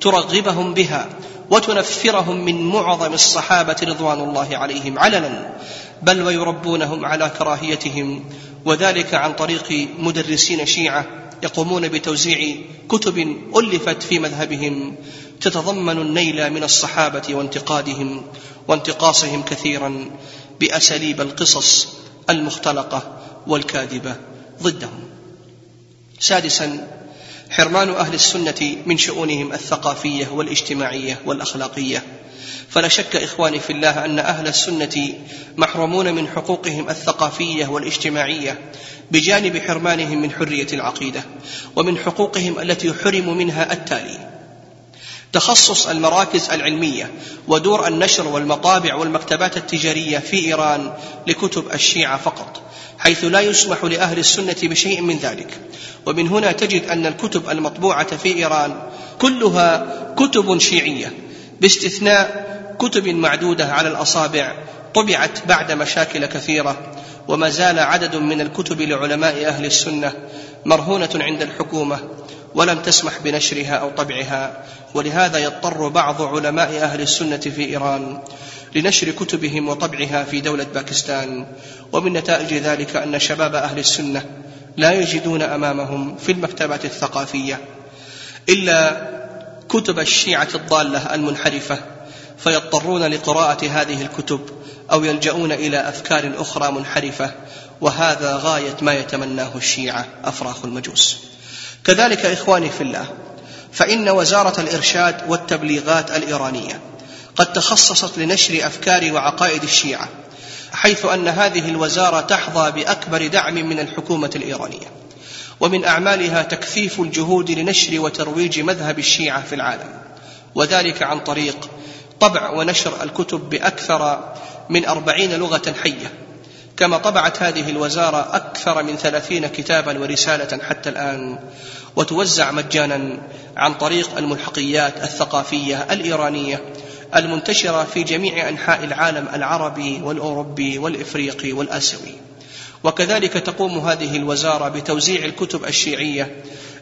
ترغبهم بها وتنفرهم من معظم الصحابة رضوان الله عليهم علنا بل ويربونهم على كراهيتهم وذلك عن طريق مدرسين شيعة يقومون بتوزيع كتب ألفت في مذهبهم تتضمن النيل من الصحابة وانتقادهم وانتقاصهم كثيرا بأساليب القصص المختلقة والكاذبة ضدهم. سادسا حرمان أهل السنة من شؤونهم الثقافية والاجتماعية والأخلاقية. فلا شك إخواني في الله أن أهل السنة محرومون من حقوقهم الثقافية والاجتماعية بجانب حرمانهم من حرية العقيدة ومن حقوقهم التي حرموا منها التالي. تخصص المراكز العلمية ودور النشر والمطابع والمكتبات التجارية في إيران لكتب الشيعة فقط. حيث لا يسمح لأهل السنة بشيء من ذلك. ومن هنا تجد أن الكتب المطبوعة في إيران كلها كتب شيعية باستثناء كتب معدودة على الأصابع طبعت بعد مشاكل كثيرة وما زال عدد من الكتب لعلماء أهل السنة مرهونة عند الحكومة ولم تسمح بنشرها أو طبعها ولهذا يضطر بعض علماء أهل السنة في إيران لنشر كتبهم وطبعها في دولة باكستان. ومن نتائج ذلك أن شباب أهل السنة لا يجدون أمامهم في المكتبات الثقافية إلا كتب الشيعة الضالة المنحرفة فيضطرون لقراءة هذه الكتب أو يلجؤون إلى أفكار أخرى منحرفة وهذا غاية ما يتمناه الشيعة أفراخ المجوس. كذلك إخواني في الله فإن وزارة الإرشاد والتبليغات الإيرانية قد تخصصت لنشر افكار وعقائد الشيعة حيث أن هذه الوزارة تحظى بأكبر دعم من الحكومة الإيرانية. ومن أعمالها تكثيف الجهود لنشر وترويج مذهب الشيعة في العالم. وذلك عن طريق طبع ونشر الكتب بأكثر من أربعين لغة حية. كما طبعت هذه الوزارة أكثر من ثلاثين كتابا ورسالة حتى الآن وتوزع مجانا عن طريق الملحقيات الثقافية الإيرانية المنتشرة في جميع أنحاء العالم العربي والأوروبي والإفريقي والآسيوي. وكذلك تقوم هذه الوزارة بتوزيع الكتب الشيعية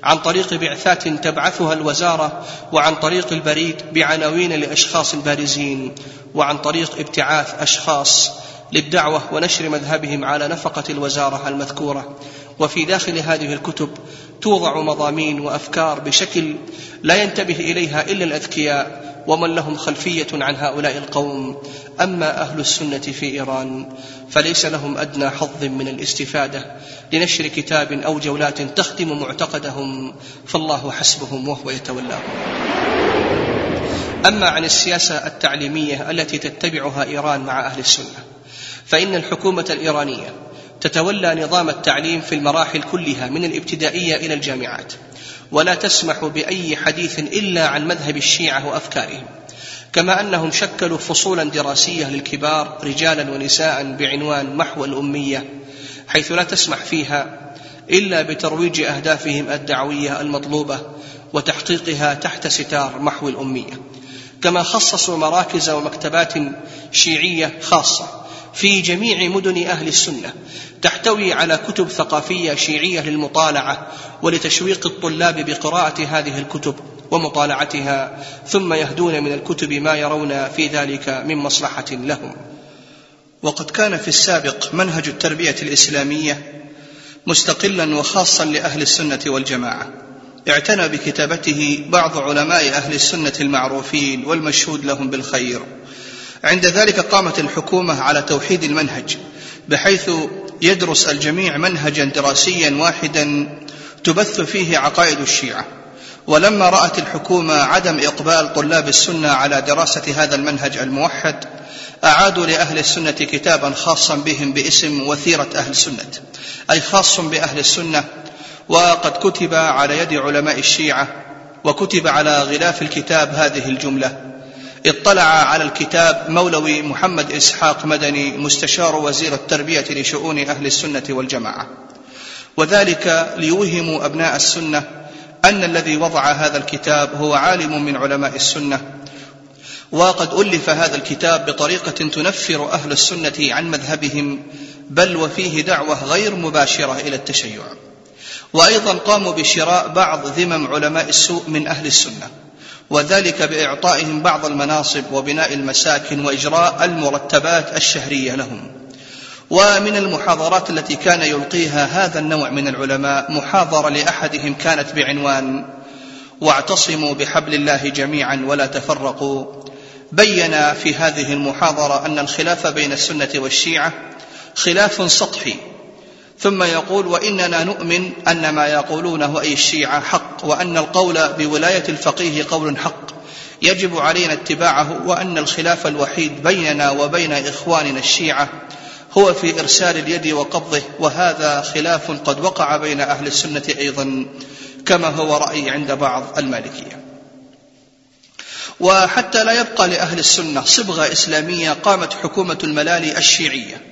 عن طريق بعثات تبعثها الوزارة وعن طريق البريد بعناوين لأشخاص بارزين وعن طريق ابتعاث أشخاص للدعوة ونشر مذهبهم على نفقة الوزارة المذكورة. وفي داخل هذه الكتب توضع مضامين وأفكار بشكل لا ينتبه إليها إلا الأذكياء ومن لهم خلفية عن هؤلاء القوم. أما أهل السنة في إيران فليس لهم أدنى حظ من الاستفادة لنشر كتاب أو جولات تخدم معتقدهم فالله حسبهم وهو يتولاهم. أما عن السياسة التعليمية التي تتبعها إيران مع أهل السنة فإن الحكومة الإيرانية تتولى نظام التعليم في المراحل كلها من الابتدائية إلى الجامعات. ولا تسمح بأي حديث إلا عن مذهب الشيعة وأفكارهم. كما أنهم شكلوا فصولا دراسية للكبار رجالا ونساء بعنوان محو الأمية حيث لا تسمح فيها إلا بترويج أهدافهم الدعوية المطلوبة وتحقيقها تحت ستار محو الأمية. كما خصصوا مراكز ومكتبات شيعية خاصة في جميع مدن أهل السنة تحتوي على كتب ثقافية شيعية للمطالعة ولتشويق الطلاب بقراءة هذه الكتب ومطالعتها ثم يهدون من الكتب ما يرون في ذلك من مصلحة لهم. وقد كان في السابق منهج التربية الإسلامية مستقلا وخاصا لأهل السنة والجماعة. اعتنى بكتابته بعض علماء أهل السنة المعروفين والمشهود لهم بالخير. عند ذلك قامت الحكومة على توحيد المنهج بحيث يدرس الجميع منهجا دراسيا واحدا تبث فيه عقائد الشيعة. ولما رأت الحكومة عدم إقبال طلاب السنة على دراسة هذا المنهج الموحد أعادوا لأهل السنة كتابا خاصا بهم باسم وثيرة أهل السنة أي خاص بأهل السنة. وقد كتب على يد علماء الشيعة وكتب على غلاف الكتاب هذه الجملة اطلع على الكتاب مولوي محمد إسحاق مدني مستشار وزير التربية لشؤون أهل السنة والجماعة. وذلك ليوهموا أبناء السنة أن الذي وضع هذا الكتاب هو عالم من علماء السنة وقد ألف هذا الكتاب بطريقة تنفر أهل السنة عن مذهبهم بل وفيه دعوة غير مباشرة إلى التشيع. وأيضا قاموا بشراء بعض ذمم علماء السوء من أهل السنة. وذلك بإعطائهم بعض المناصب وبناء المساكن وإجراء المرتبات الشهرية لهم. ومن المحاضرات التي كان يلقيها هذا النوع من العلماء محاضرة لأحدهم كانت بعنوان واعتصموا بحبل الله جميعا ولا تفرقوا بين في هذه المحاضرة أن الخلاف بين السنة والشيعة خلاف سطحي. ثم يقول وإننا نؤمن أن ما يقولونه أي الشيعة حق وأن القول بولاية الفقيه قول حق. يجب علينا اتباعه وأن الخلاف الوحيد بيننا وبين إخواننا الشيعة هو في إرسال اليد وقبضه وهذا خلاف قد وقع بين أهل السنة أيضا كما هو رأي عند بعض المالكية. وحتى لا يبقى لأهل السنة صبغة إسلامية قامت حكومة الملالي الشيعية.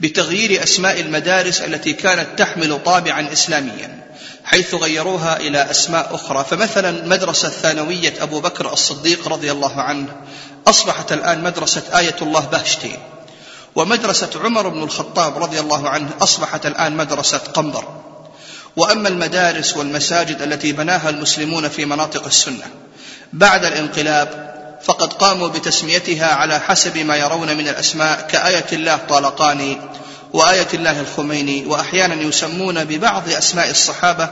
بتغيير أسماء المدارس التي كانت تحمل طابعا إسلاميا حيث غيروها إلى أسماء أخرى. فمثلا مدرسة ثانوية أبو بكر الصديق رضي الله عنه أصبحت الآن مدرسة آية الله بهشتين ومدرسة عمر بن الخطاب رضي الله عنه أصبحت الآن مدرسة قنبر. وأما المدارس والمساجد التي بناها المسلمون في مناطق السنة بعد الانقلاب فقد قاموا بتسميتها على حسب ما يرون من الأسماء كآية الله طالقاني وآية الله الخميني وأحيانا يسمون ببعض أسماء الصحابة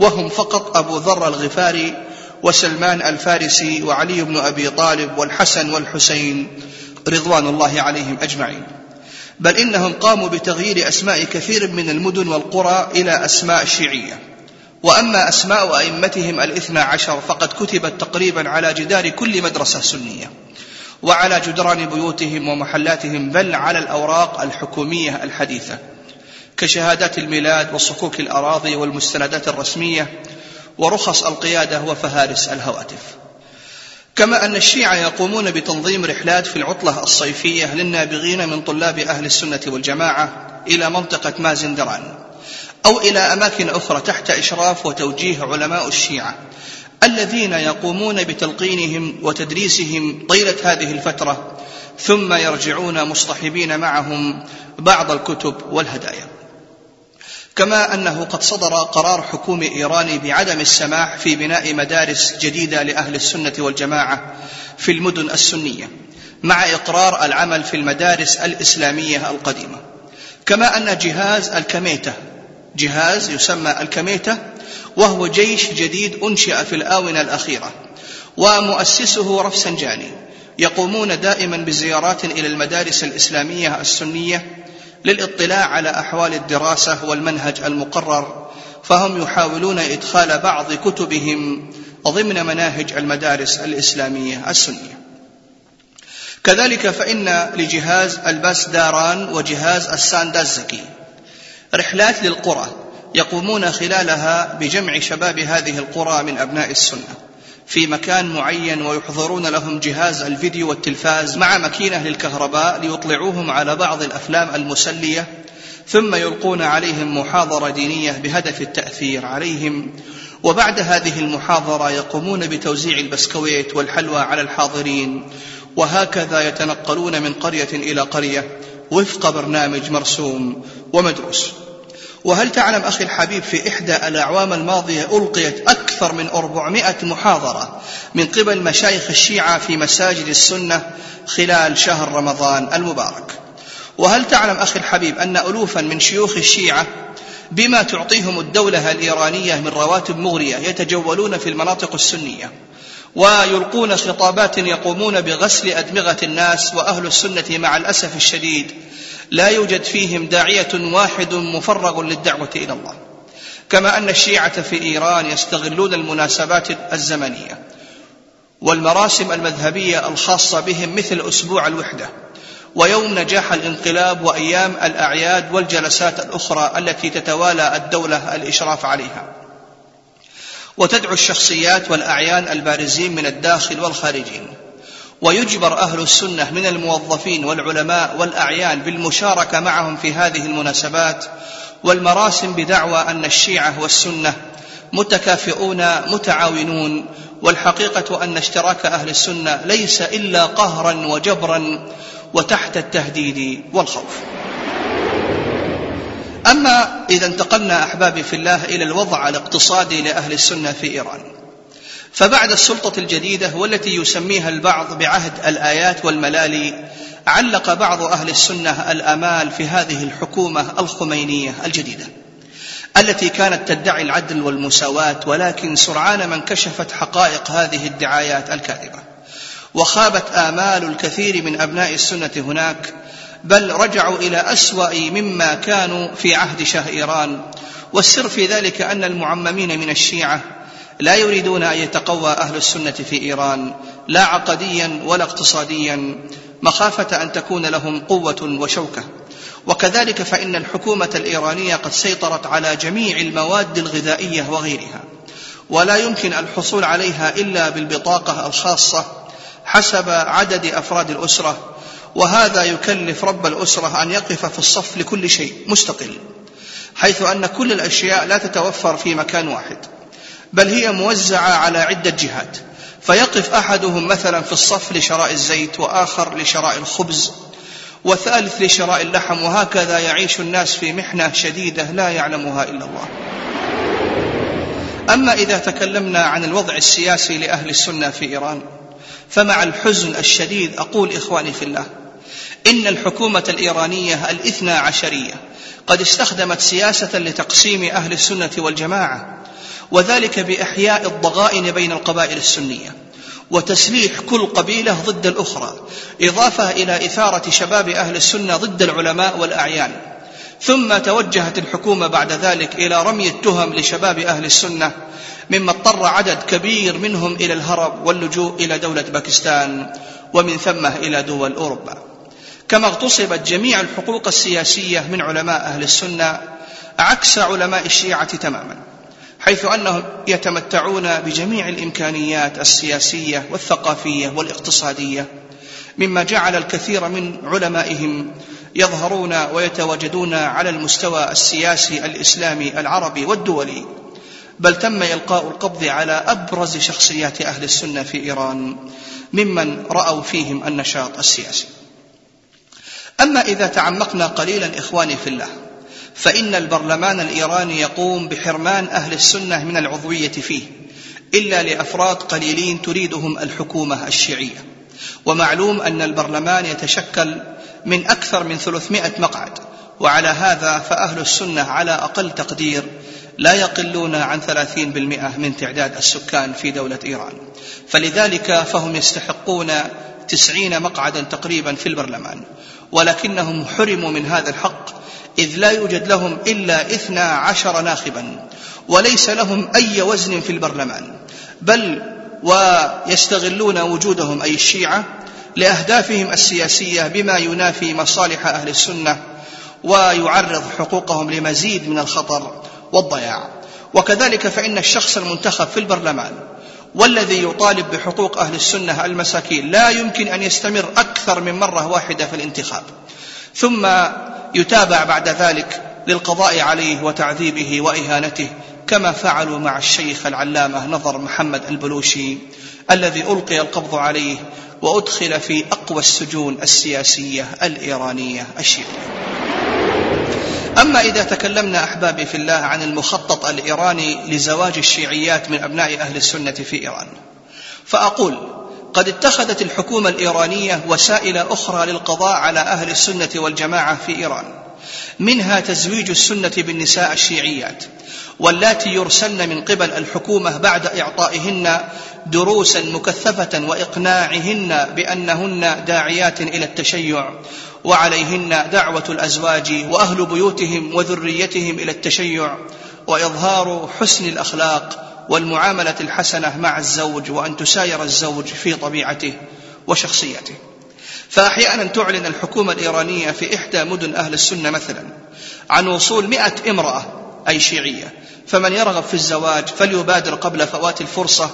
وهم فقط أبو ذر الغفاري وسلمان الفارسي وعلي بن أبي طالب والحسن والحسين رضوان الله عليهم أجمعين. بل إنهم قاموا بتغيير أسماء كثير من المدن والقرى إلى أسماء شيعية. وأما أسماء أئمتهم الإثنى عشر فقد كتبت تقريبا على جدار كل مدرسة سنية وعلى جدران بيوتهم ومحلاتهم بل على الأوراق الحكومية الحديثة كشهادات الميلاد وصكوك الأراضي والمستندات الرسمية ورخص القيادة وفهارس الهواتف. كما أن الشيعة يقومون بتنظيم رحلات في العطلة الصيفية للنابغين من طلاب أهل السنة والجماعة إلى منطقة مازندران. أو إلى أماكن أخرى تحت إشراف وتوجيه علماء الشيعة الذين يقومون بتلقينهم وتدريسهم طيلة هذه الفترة ثم يرجعون مصطحبين معهم بعض الكتب والهدايا. كما أنه قد صدر قرار حكومي ايراني بعدم السماح في بناء مدارس جديدة لأهل السنة والجماعة في المدن السنية مع إقرار العمل في المدارس الإسلامية القديمة. كما أن جهاز الكميتة جهاز يسمى الكميتة وهو جيش جديد أنشئ في الآونة الأخيرة ومؤسسه رفسنجاني يقومون دائما بزيارات إلى المدارس الإسلامية السنية للاطلاع على أحوال الدراسة والمنهج المقرر فهم يحاولون إدخال بعض كتبهم ضمن مناهج المدارس الإسلامية السنية. كذلك فإن لجهاز الباس داران وجهاز الساندازكي رحلات للقرى يقومون خلالها بجمع شباب هذه القرى من أبناء السنة في مكان معين ويحضرون لهم جهاز الفيديو والتلفاز مع مكينه للكهرباء ليطلعوهم على بعض الأفلام المسلية ثم يلقون عليهم محاضرة دينية بهدف التأثير عليهم. وبعد هذه المحاضرة يقومون بتوزيع البسكويت والحلوى على الحاضرين. وهكذا يتنقلون من قرية إلى قرية وفق برنامج مرسوم ومدروس. وهل تعلم أخي الحبيب في إحدى الأعوام الماضية ألقيت أكثر من أربعمائة محاضرة من قبل مشايخ الشيعة في مساجد السنة خلال شهر رمضان المبارك؟ وهل تعلم أخي الحبيب أن ألوفا من شيوخ الشيعة بما تعطيهم الدولة الإيرانية من رواتب مغرية يتجولون في المناطق السنية ويلقون خطابات يقومون بغسل أدمغة الناس وأهل السنة مع الأسف الشديد لا يوجد فيهم داعية واحد مفرغ للدعوة إلى الله. كما أن الشيعة في إيران يستغلون المناسبات الزمنية والمراسم المذهبية الخاصة بهم مثل أسبوع الوحدة ويوم نجاح الانقلاب وأيام الأعياد والجلسات الأخرى التي تتوالى الدولة الإشراف عليها. وتدعو الشخصيات والأعيان البارزين من الداخل والخارجين ويجبر أهل السنة من الموظفين والعلماء والأعيان بالمشاركة معهم في هذه المناسبات والمراسم بدعوى أن الشيعة والسنة متكافئون متعاونون والحقيقة أن اشتراك أهل السنة ليس إلا قهرا وجبرا وتحت التهديد والخوف. أما إذا انتقلنا أحبابي في الله إلى الوضع الاقتصادي لأهل السنة في إيران. فبعد السلطة الجديدة والتي يسميها البعض بعهد الآيات والملالي علق بعض أهل السنة الآمال في هذه الحكومة الخمينية الجديدة التي كانت تدعي العدل والمساواة ولكن سرعان ما انكشفت حقائق هذه الدعايات الكاذبة. وخابت آمال الكثير من أبناء السنة هناك بل رجعوا إلى أسوأ مما كانوا في عهد شاه إيران. والسر في ذلك أن المعممين من الشيعة لا يريدون أن يتقوى أهل السنة في إيران لا عقديا ولا اقتصاديا مخافة أن تكون لهم قوة وشوكة. وكذلك فإن الحكومة الإيرانية قد سيطرت على جميع المواد الغذائية وغيرها ولا يمكن الحصول عليها إلا بالبطاقة الخاصة حسب عدد أفراد الأسرة وهذا يكلف رب الأسرة أن يقف في الصف لكل شيء مستقل حيث أن كل الأشياء لا تتوفر في مكان واحد. بل هي موزعة على عدة جهات. فيقف أحدهم مثلا في الصف لشراء الزيت وآخر لشراء الخبز وثالث لشراء اللحم وهكذا يعيش الناس في محنة شديدة لا يعلمها إلا الله. أما إذا تكلمنا عن الوضع السياسي لأهل السنة في إيران فمع الحزن الشديد أقول إخواني في الله إن الحكومة الإيرانية الاثنى عشرية قد استخدمت سياسة لتقسيم أهل السنة والجماعة وذلك بإحياء الضغائن بين القبائل السنية وتسليح كل قبيلة ضد الأخرى إضافة إلى إثارة شباب أهل السنة ضد العلماء والأعيان. ثم توجهت الحكومة بعد ذلك إلى رمي التهم لشباب أهل السنة مما اضطر عدد كبير منهم إلى الهرب واللجوء إلى دولة باكستان ومن ثم إلى دول أوروبا. كما اغتصبت جميع الحقوق السياسية من علماء أهل السنة عكس علماء الشيعة تماما. حيث انهم يتمتعون بجميع الإمكانيات السياسية والثقافية والاقتصادية مما جعل الكثير من علمائهم يظهرون ويتواجدون على المستوى السياسي الإسلامي العربي والدولي. بل تم إلقاء القبض على أبرز شخصيات أهل السنة في إيران ممن رأوا فيهم النشاط السياسي. أما إذا تعمقنا قليلا اخواني في الله فإن البرلمان الإيراني يقوم بحرمان أهل السنة من العضوية فيه إلا لأفراد قليلين تريدهم الحكومة الشيعية. ومعلوم أن البرلمان يتشكل من أكثر من 300 مقعد وعلى هذا فأهل السنة على أقل تقدير لا يقلون عن 30% من تعداد السكان في دولة إيران. فلذلك فهم يستحقون تسعين مقعدا تقريبا في البرلمان ولكنهم حرموا من هذا الحق إذ لا يوجد لهم إلا إثنى عشر ناخبا وليس لهم أي وزن في البرلمان. بل ويستغلون وجودهم أي الشيعة لأهدافهم السياسية بما ينافي مصالح أهل السنة ويعرض حقوقهم لمزيد من الخطر والضياع. وكذلك فإن الشخص المنتخب في البرلمان والذي يطالب بحقوق أهل السنة المساكين لا يمكن أن يستمر أكثر من مرة واحدة في الانتخاب. ثم يتابع بعد ذلك للقضاء عليه وتعذيبه وإهانته كما فعلوا مع الشيخ العلامة نظر محمد البلوشي الذي ألقي القبض عليه وأدخل في أقوى السجون السياسية الإيرانية الشيعية. أما إذا تكلمنا أحبابي في الله عن المخطط الإيراني لزواج الشيعيات من أبناء أهل السنة في إيران فأقول قد اتخذت الحكومة الإيرانية وسائل أخرى للقضاء على أهل السنة والجماعة في إيران. منها تزويج السنة بالنساء الشيعيات. واللاتي يرسلن من قبل الحكومة بعد إعطائهن دروسا مكثفة وإقناعهن بأنهن داعيات إلى التشيع. وعليهن دعوة الأزواج وأهل بيوتهم وذريتهم إلى التشيع. وإظهار حسن الأخلاق والمعاملة الحسنة مع الزوج وأن تساير الزوج في طبيعته وشخصيته. فأحيانا تعلن الحكومة الإيرانية في إحدى مدن أهل السنة مثلا عن وصول مئة امرأة أي شيعية. فمن يرغب في الزواج فليبادر قبل فوات الفرصة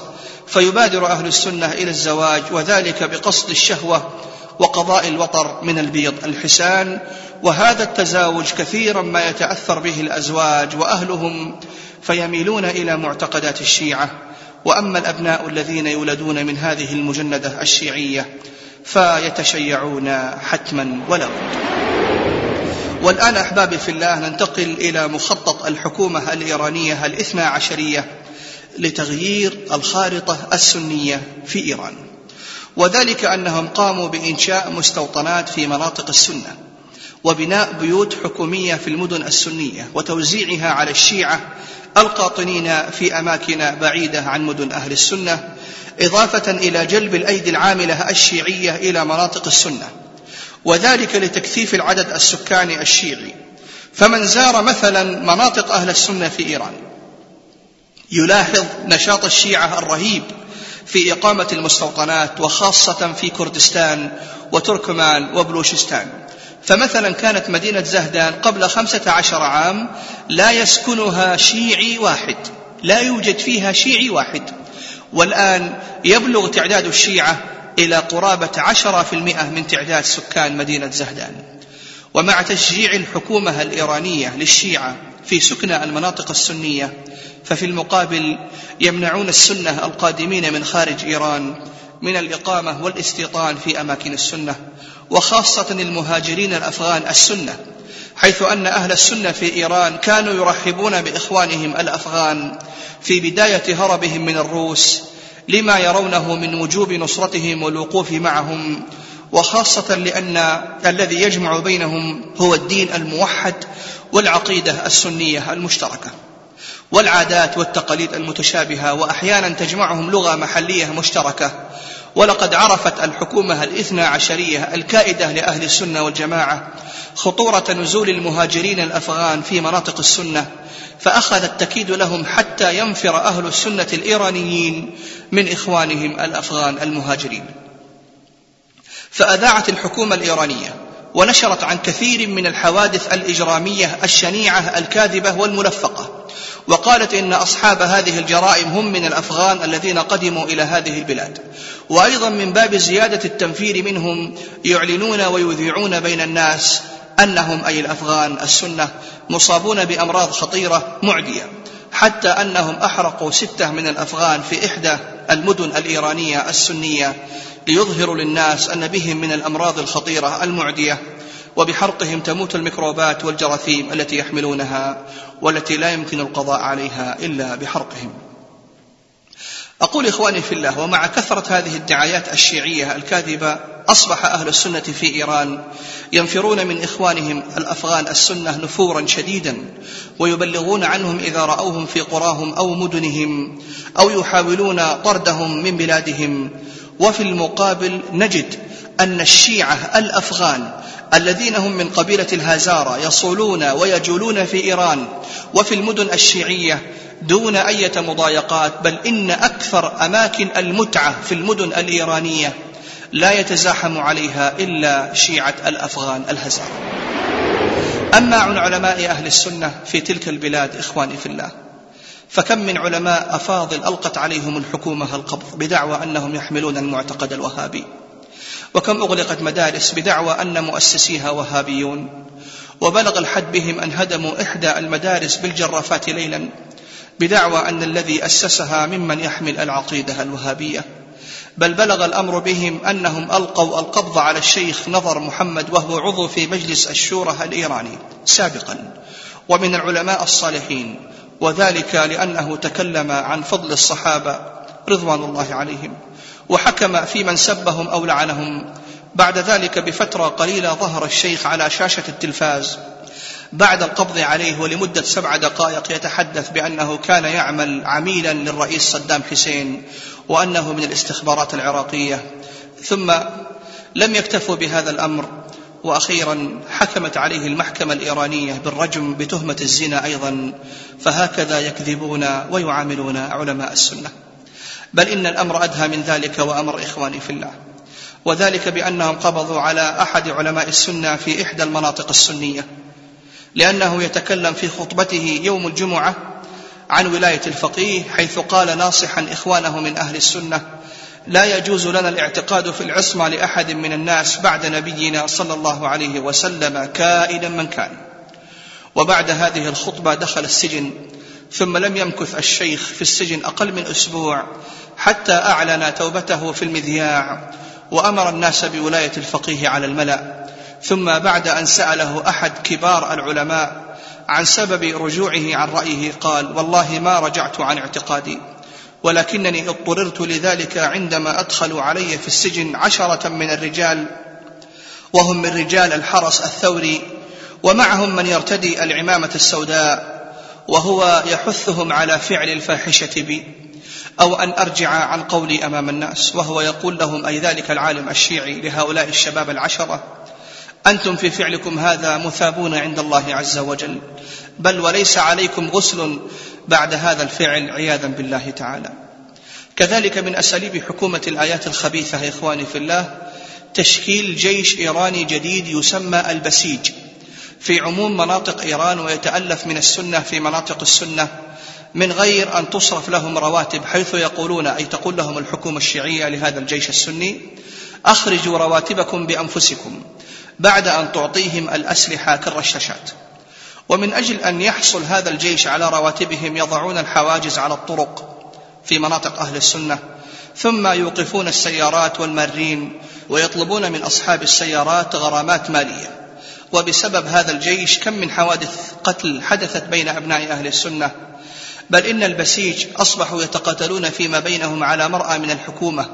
فيبادر أهل السنة إلى الزواج وذلك بقصد الشهوة وقضاء الوطر من البيض الحسان وهذا التزاوج كثيرا ما يتأثر به الأزواج وأهلهم فيميلون إلى معتقدات الشيعة. وأما الأبناء الذين يولدون من هذه المجندة الشيعية فيتشيعون حتما ولا بد. والآن أحبابي في الله ننتقل إلى مخطط الحكومة الإيرانية الاثنى عشرية لتغيير الخارطة السنية في إيران. وذلك أنهم قاموا بإنشاء مستوطنات في مناطق السنة وبناء بيوت حكومية في المدن السنية وتوزيعها على الشيعة القاطنين في أماكن بعيدة عن مدن أهل السنة إضافة إلى جلب الأيدي العاملة الشيعية إلى مناطق السنة وذلك لتكثيف العدد السكاني الشيعي. فمن زار مثلا مناطق أهل السنة في إيران يلاحظ نشاط الشيعة الرهيب في إقامة المستوطنات وخاصة في كردستان وتركمان وبلوشستان فمثلا كانت مدينة زهدان قبل خمسة عشر عام لا يسكنها شيعي واحد لا يوجد فيها شيعي واحد. والآن يبلغ تعداد الشيعة إلى قرابة عشرة في المئة من تعداد سكان مدينة زهدان. ومع تشجيع الحكومة الإيرانية للشيعة في سكنى المناطق السنية ففي المقابل يمنعون السنة القادمين من خارج إيران من الإقامة والاستيطان في أماكن السنة وخاصة المهاجرين الأفغان السنة حيث أن أهل السنة في إيران كانوا يرحبون بإخوانهم الأفغان في بداية هربهم من الروس لما يرونه من وجوب نصرتهم والوقوف معهم وخاصة لأن الذي يجمع بينهم هو الدين الموحد والعقيدة السنية المشتركة. والعادات والتقاليد المتشابهة وأحيانا تجمعهم لغة محلية مشتركة. ولقد عرفت الحكومة الاثنى عشرية الكائدة لأهل السنة والجماعة خطورة نزول المهاجرين الأفغان في مناطق السنة فأخذت تكيد لهم حتى ينفر أهل السنة الإيرانيين من إخوانهم الأفغان المهاجرين. فأذاعت الحكومة الإيرانية ونشرت عن كثير من الحوادث الإجرامية الشنيعة الكاذبة والملفقة. وقالت إن أصحاب هذه الجرائم هم من الأفغان الذين قدموا إلى هذه البلاد. وأيضا من باب زيادة التنفير منهم يعلنون ويذيعون بين الناس أنهم أي الأفغان السنة مصابون بأمراض خطيرة معدية حتى أنهم أحرقوا ستة من الأفغان في إحدى المدن الإيرانية السنية ليظهروا للناس أن بهم من الأمراض الخطيرة المعدية وبحرقهم تموت الميكروبات والجراثيم التي يحملونها. والتي لا يمكن القضاء عليها إلا بحرقهم. أقول إخواني في الله ومع كثرة هذه الدعايات الشيعية الكاذبة أصبح أهل السنة في إيران ينفرون من إخوانهم الأفغان السنة نفورا شديدا ويبلغون عنهم إذا رأوهم في قراهم أو مدنهم أو يحاولون طردهم من بلادهم وفي المقابل نجد أن الشيعة الأفغان الذين هم من قبيلة الهازارة يصولون ويجولون في إيران وفي المدن الشيعية دون أية مضايقات بل إن أكثر أماكن المتعة في المدن الإيرانية لا يتزاحم عليها إلا شيعة الأفغان الهزارة أما عن علماء أهل السنة في تلك البلاد إخواني في الله فكم من علماء أفاضل ألقت عليهم الحكومة القبض بدعوى أنهم يحملون المعتقد الوهابي. وكم أغلقت مدارس بدعوى أن مؤسسيها وهابيون. وبلغ الحد بهم أن هدموا إحدى المدارس بالجرافات ليلا بدعوى أن الذي أسسها ممن يحمل العقيدة الوهابية. بل بلغ الأمر بهم أنهم ألقوا القبض على الشيخ نظر محمد وهو عضو في مجلس الشورى الإيراني سابقا. ومن العلماء الصالحين وذلك لأنه تكلم عن فضل الصحابة رضوان الله عليهم. وحكم في من سبهم أو لعنهم. بعد ذلك بفترة قليلة ظهر الشيخ على شاشة التلفاز. بعد القبض عليه ولمدة سبع دقائق يتحدث بأنه كان يعمل عميلا للرئيس صدام حسين وأنه من الاستخبارات العراقية. ثم لم يكتفوا بهذا الأمر. وأخيرا حكمت عليه المحكمة الإيرانية بالرجم بتهمة الزنا أيضا. فهكذا يكذبون ويعاملون علماء السنة. بل إن الأمر أدهى من ذلك وأمر إخواني في الله. وذلك بأنهم قبضوا على أحد علماء السنة في إحدى المناطق السنية لأنه يتكلم في خطبته يوم الجمعة عن ولاية الفقيه حيث قال ناصحا إخوانه من أهل السنة لا يجوز لنا الاعتقاد في العصمة لأحد من الناس بعد نبينا صلى الله عليه وسلم كائنا من كان. وبعد هذه الخطبة دخل السجن ثم لم يمكث الشيخ في السجن أقل من أسبوع حتى أعلن توبته في المذياع وأمر الناس بولاية الفقيه على الملأ. ثم بعد أن سأله أحد كبار العلماء عن سبب رجوعه عن رأيه قال والله ما رجعت عن اعتقادي ولكنني اضطررت لذلك عندما ادخلوا علي في السجن عشرة من الرجال وهم من رجال الحرس الثوري ومعهم من يرتدي العمامة السوداء وهو يحثهم على فعل الفاحشة بي أو أن أرجع عن قولي أمام الناس وهو يقول لهم أي ذلك العالم الشيعي لهؤلاء الشباب العشرة أنتم في فعلكم هذا مثابون عند الله عز وجل بل وليس عليكم غسل بعد هذا الفعل عياذا بالله تعالى. كذلك من أساليب حكومة الآيات الخبيثة إخواني في الله تشكيل جيش إيراني جديد يسمى البسيج. في عموم مناطق إيران ويتألف من السنة في مناطق السنة من غير أن تصرف لهم رواتب حيث يقولون أي تقول لهم الحكومة الشيعية لهذا الجيش السني أخرجوا رواتبكم بأنفسكم بعد أن تعطيهم الأسلحة كالرشاشات. ومن أجل أن يحصل هذا الجيش على رواتبهم يضعون الحواجز على الطرق في مناطق أهل السنة ثم يوقفون السيارات والمارين ويطلبون من أصحاب السيارات غرامات مالية. وبسبب هذا الجيش كم من حوادث قتل حدثت بين أبناء أهل السنة. بل إن البسيج أصبحوا يتقاتلون فيما بينهم على مرأى من الحكومة.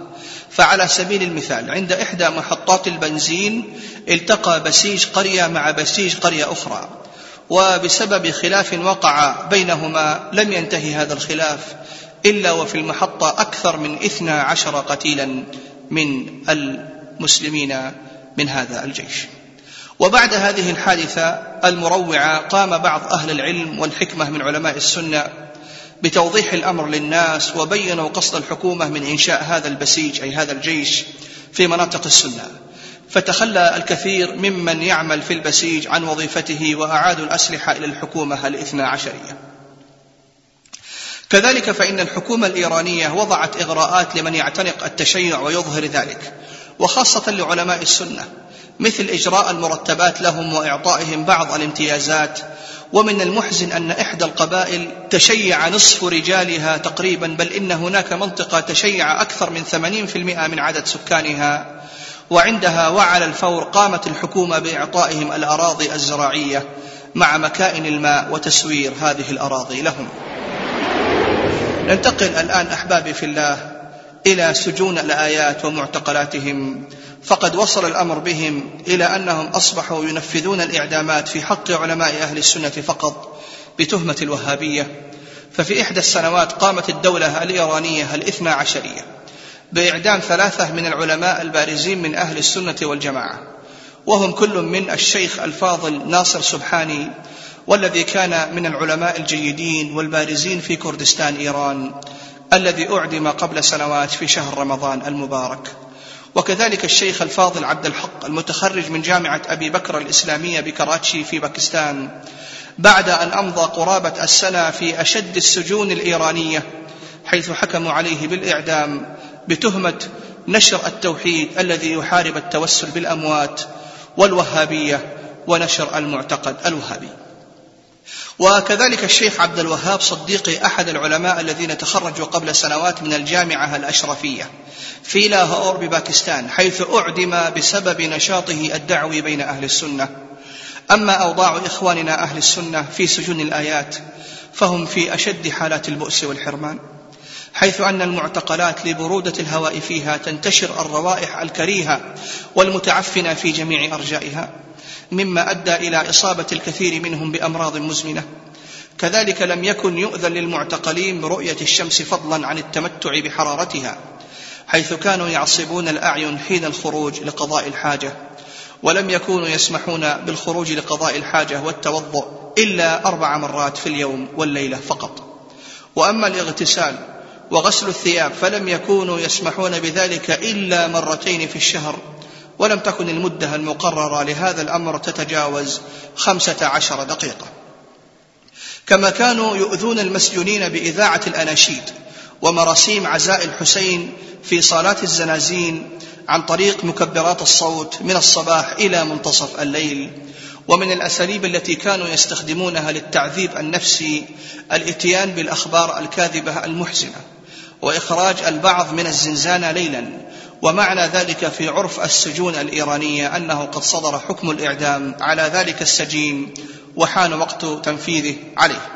فعلى سبيل المثال عند إحدى محطات البنزين التقى بسيج قرية مع بسيج قرية أخرى. وبسبب خلاف وقع بينهما لم ينتهي هذا الخلاف إلا وفي المحطة أكثر من إثنى عشر قتيلا من المسلمين من هذا الجيش. وبعد هذه الحادثة المروعة قام بعض أهل العلم والحكمة من علماء السنة بتوضيح الأمر للناس وبينوا قصد الحكومة من إنشاء هذا البسيج أي هذا الجيش في مناطق السنة. فتخلى الكثير ممن يعمل في البسيج عن وظيفته وأعادوا الأسلحة إلى الحكومة الاثنى عشرية. كذلك فإن الحكومة الإيرانية وضعت إغراءات لمن يعتنق التشيع ويظهر ذلك وخاصة لعلماء السنة. مثل إجراء المرتبات لهم وإعطائهم بعض الامتيازات ومن المحزن أن إحدى القبائل تشيع نصف رجالها تقريبا بل إن هناك منطقة تشيع أكثر من 80% من عدد سكانها. وعندها وعلى الفور قامت الحكومة بإعطائهم الأراضي الزراعية مع مكائن الماء وتسوير هذه الأراضي لهم. ننتقل الآن أحبابي في الله إلى سجون الآيات ومعتقلاتهم. فقد وصل الأمر بهم إلى أنهم أصبحوا ينفذون الإعدامات في حق علماء أهل السنة فقط بتهمة الوهابية. ففي إحدى السنوات قامت الدولة الإيرانية الإثنى عشرية بإعدام ثلاثة من العلماء البارزين من أهل السنة والجماعة وهم كل من الشيخ الفاضل ناصر سبحاني والذي كان من العلماء الجيدين والبارزين في كردستان إيران الذي أعدم قبل سنوات في شهر رمضان المبارك. وكذلك الشيخ الفاضل عبد الحق المتخرج من جامعة أبي بكر الإسلامية بكراتشي في باكستان. بعد أن أمضى قرابة السنة في أشد السجون الإيرانية حيث حكموا عليه بالإعدام بتهمة نشر التوحيد الذي يحارب التوسل بالأموات والوهابية ونشر المعتقد الوهابي. وكذلك الشيخ عبد الوهاب صديقي أحد العلماء الذين تخرجوا قبل سنوات من الجامعة الأشرفية في لاهور بباكستان حيث أعدم بسبب نشاطه الدعوي بين أهل السنة. أما أوضاع إخواننا أهل السنة في سجون الآيات فهم في أشد حالات البؤس والحرمان حيث أن المعتقلات لبرودة الهواء فيها تنتشر الروائح الكريهة والمتعفنة في جميع أرجائها. مما أدى إلى إصابة الكثير منهم بأمراض مزمنة. كذلك لم يكن يؤذن للمعتقلين برؤية الشمس فضلا عن التمتع بحرارتها حيث كانوا يعصبون الأعين حين الخروج لقضاء الحاجة ولم يكونوا يسمحون بالخروج لقضاء الحاجة والتوضؤ إلا أربع مرات في اليوم والليلة فقط. وأما الاغتسال وغسل الثياب فلم يكونوا يسمحون بذلك إلا مرتين في الشهر ولم تكن المدة المقررة لهذا الأمر تتجاوز خمسة عشر دقيقة. كما كانوا يؤذون المسجونين بإذاعة الأناشيد ومراسيم عزاء الحسين في صالات الزنازين عن طريق مكبرات الصوت من الصباح إلى منتصف الليل. ومن الأساليب التي كانوا يستخدمونها للتعذيب النفسي الإتيان بالأخبار الكاذبة المحزنة وإخراج البعض من الزنزانة ليلا. ومعنى ذلك في عرف السجون الإيرانية أنه قد صدر حكم الإعدام على ذلك السجين وحان وقت تنفيذه عليه.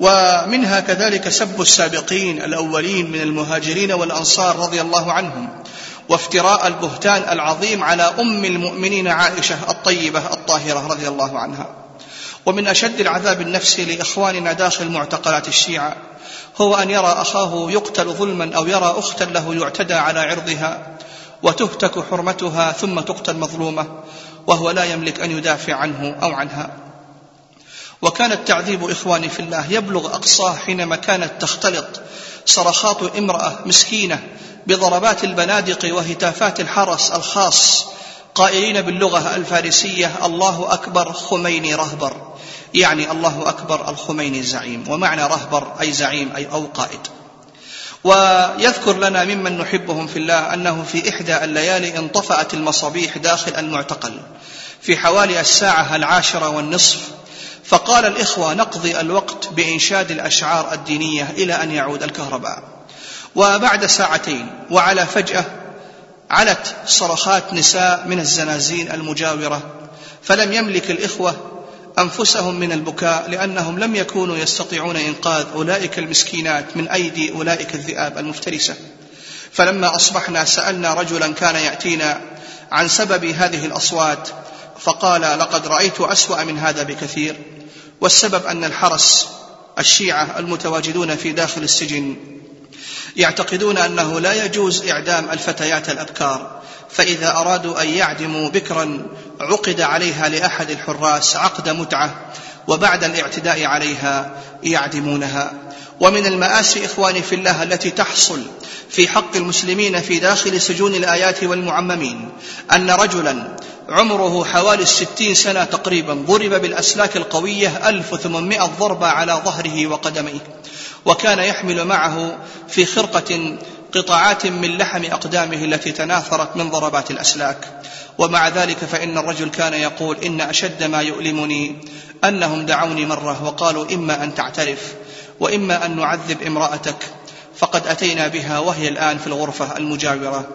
ومنها كذلك سب السابقين الأولين من المهاجرين والأنصار رضي الله عنهم وافتراء البهتان العظيم على أم المؤمنين عائشة الطيبة الطاهرة رضي الله عنها. ومن أشد العذاب النفسي لإخواننا داخل معتقلات الشيعة هو أن يرى أخاه يقتل ظلما أو يرى أختا له يعتدى على عرضها وتهتك حرمتها ثم تقتل مظلومة وهو لا يملك أن يدافع عنه أو عنها. وكان التعذيب إخواني في الله يبلغ اقصاه حينما كانت تختلط صرخات امرأة مسكينة بضربات البنادق وهتافات الحرس الخاص قائلين باللغة الفارسية الله أكبر خميني رهبر. يعني الله أكبر الخميني زعيم ومعنى رهبر أي زعيم أي أو قائد. ويذكر لنا ممن نحبهم في الله أنه في إحدى الليالي انطفأت المصابيح داخل المعتقل. في حوالي الساعة العاشرة والنصف فقال الإخوة نقضي الوقت بإنشاد الأشعار الدينية إلى أن يعود الكهرباء. وبعد ساعتين وعلى فجأة علت صرخات نساء من الزنازين المجاورة فلم يملك الإخوة أنفسهم من البكاء لأنهم لم يكونوا يستطيعون إنقاذ أولئك المسكينات من أيدي أولئك الذئاب المفترسة. فلما أصبحنا سألنا رجلا كان يأتينا عن سبب هذه الأصوات فقال لقد رأيت أسوأ من هذا بكثير والسبب أن الحرس الشيعة المتواجدون في داخل السجن يعتقدون أنه لا يجوز إعدام الفتيات الابكار فإذا أرادوا أن يعدموا بكرا عقد عليها لأحد الحراس عقد متعة وبعد الاعتداء عليها يعدمونها. ومن المآسي إخواني في الله التي تحصل في حق المسلمين في داخل سجون الآيات والمعممين أن رجلا عمره حوالي الستين سنة تقريبا ضرب بالأسلاك القوية ألف وثمانمائة ضربة على ظهره وقدميه وكان يحمل معه في خرقة قطاعات من لحم أقدامه التي تناثرت من ضربات الأسلاك. ومع ذلك فإن الرجل كان يقول إن أشد ما يؤلمني أنهم دعوني مرة وقالوا إما أن تعترف وإما أن نعذب امرأتك. فقد أتينا بها وهي الآن في الغرفة المجاورة.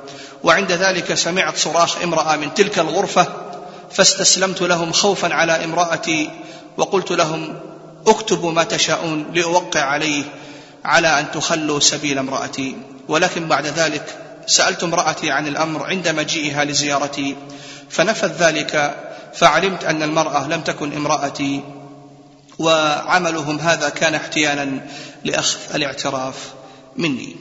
وعند ذلك سمعت صراخ امرأة من تلك الغرفة فاستسلمت لهم خوفا على امرأتي وقلت لهم اكتبوا ما تشاءون لأوقع عليه على أن تخلوا سبيل امرأتي. ولكن بعد ذلك سألت امرأتي عن الأمر عند مجيئها لزيارتي فنفذ ذلك فعلمت أن المرأة لم تكن امرأتي وعملهم هذا كان احتيالا لأخذ الاعتراف مني.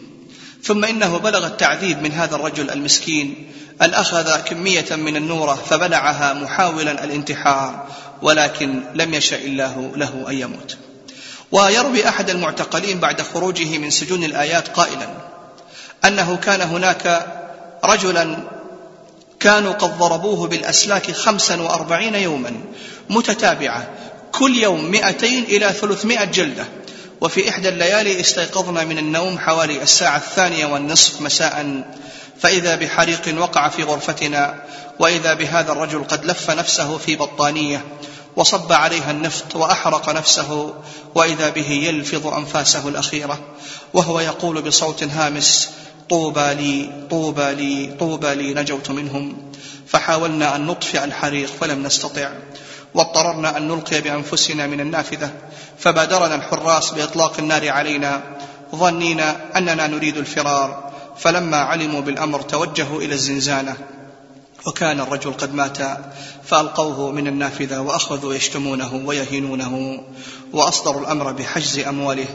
ثم إنه بلغ التعذيب من هذا الرجل المسكين أن أخذ كمية من النورة فبلعها محاولا الانتحار ولكن لم يشأ الله له أن يموت. ويروي أحد المعتقلين بعد خروجه من سجون الآيات قائلا أنه كان هناك رجلا كانوا قد ضربوه بالأسلاك خمسا وأربعين يوما متتابعة كل يوم مئتين إلى ثلاثمائة جلدة. وفي إحدى الليالي استيقظنا من النوم حوالي الساعة الثانية والنصف مساء. فإذا بحريق وقع في غرفتنا وإذا بهذا الرجل قد لف نفسه في بطانية وصب عليها النفط وأحرق نفسه وإذا به يلفظ أنفاسه الأخيرة وهو يقول بصوت هامس طوبى لي طوبى لي طوبى لي نجوت منهم. فحاولنا أن نطفئ الحريق فلم نستطع. واضطررنا أن نلقي بأنفسنا من النافذة. فبادرنا الحراس بإطلاق النار علينا. ظنين أننا نريد الفرار. فلما علموا بالأمر توجهوا إلى الزنزانة. وكان الرجل قد مات فألقوه من النافذة وأخذوا يشتمونه ويهينونه. وأصدروا الأمر بحجز أمواله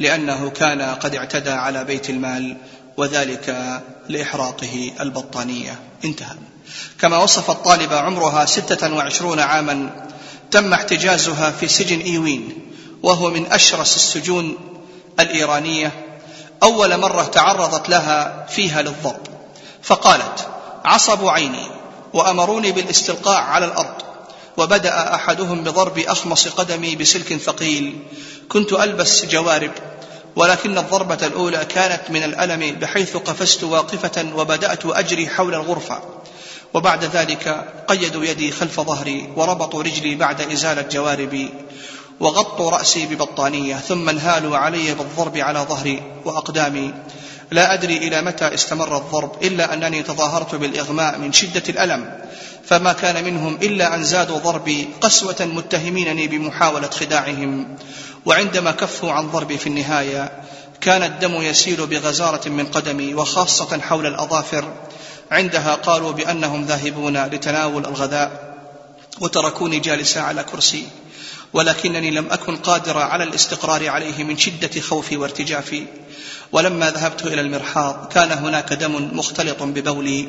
لأنه كان قد اعتدى على بيت المال. وذلك لإحراقه البطانية. انتهى. كما وصف الطالبة عمرها ستة وعشرون عاما تم احتجازها في سجن إيوين وهو من أشرس السجون الإيرانية. أول مرة تعرضت لها فيها للضرب. فقالت عصبوا عيني وأمروني بالاستلقاء على الأرض وبدأ أحدهم بضرب أخمص قدمي بسلك ثقيل كنت ألبس جوارب ولكن الضربة الأولى كانت من الألم بحيث قفزت واقفة وبدأت أجري حول الغرفة. وبعد ذلك قيدوا يدي خلف ظهري وربطوا رجلي بعد إزالة جواربي وغطوا رأسي ببطانية ثم انهالوا علي بالضرب على ظهري وأقدامي. لا أدري إلى متى استمر الضرب إلا أنني تظاهرت بالإغماء من شدة الألم. فما كان منهم إلا أن زادوا ضربي قسوة متهمينني بمحاولة خداعهم. وعندما كفوا عن ضربي في النهاية كان الدم يسيل بغزارة من قدمي وخاصة حول الأظافر. عندها قالوا بأنهم ذاهبون لتناول الغداء وتركوني جالسا على كرسي ولكنني لم أكن قادرا على الاستقرار عليه من شدة خوفي وارتجافي. ولما ذهبت إلى المرحاض كان هناك دم مختلط ببولي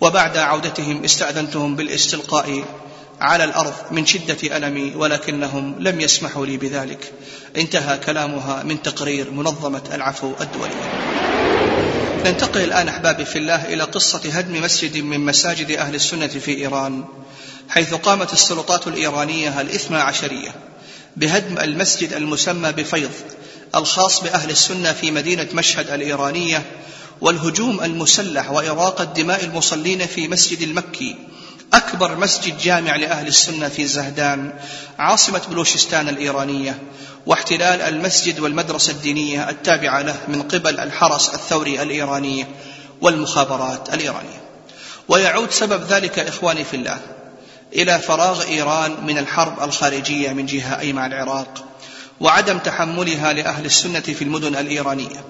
وبعد عودتهم استأذنتهم بالاستلقاء. على الأرض من شدة ألمي ولكنهم لم يسمحوا لي بذلك. انتهى كلامها من تقرير منظمة العفو الدولية. ننتقل الآن أحبابي في الله إلى قصة هدم مسجد من مساجد أهل السنة في إيران حيث قامت السلطات الإيرانية الإثنى عشرية بهدم المسجد المسمى بفيض الخاص بأهل السنة في مدينة مشهد الإيرانية والهجوم المسلح وإراقة دماء المصلين في مسجد المكي أكبر مسجد جامع لأهل السنة في زهدان عاصمة بلوشستان الإيرانية واحتلال المسجد والمدرسة الدينية التابعة له من قبل الحرس الثوري الإيراني والمخابرات الإيرانية. ويعود سبب ذلك إخواني في الله إلى فراغ إيران من الحرب الخارجية من جهة أي مع العراق وعدم تحملها لأهل السنة في المدن الإيرانية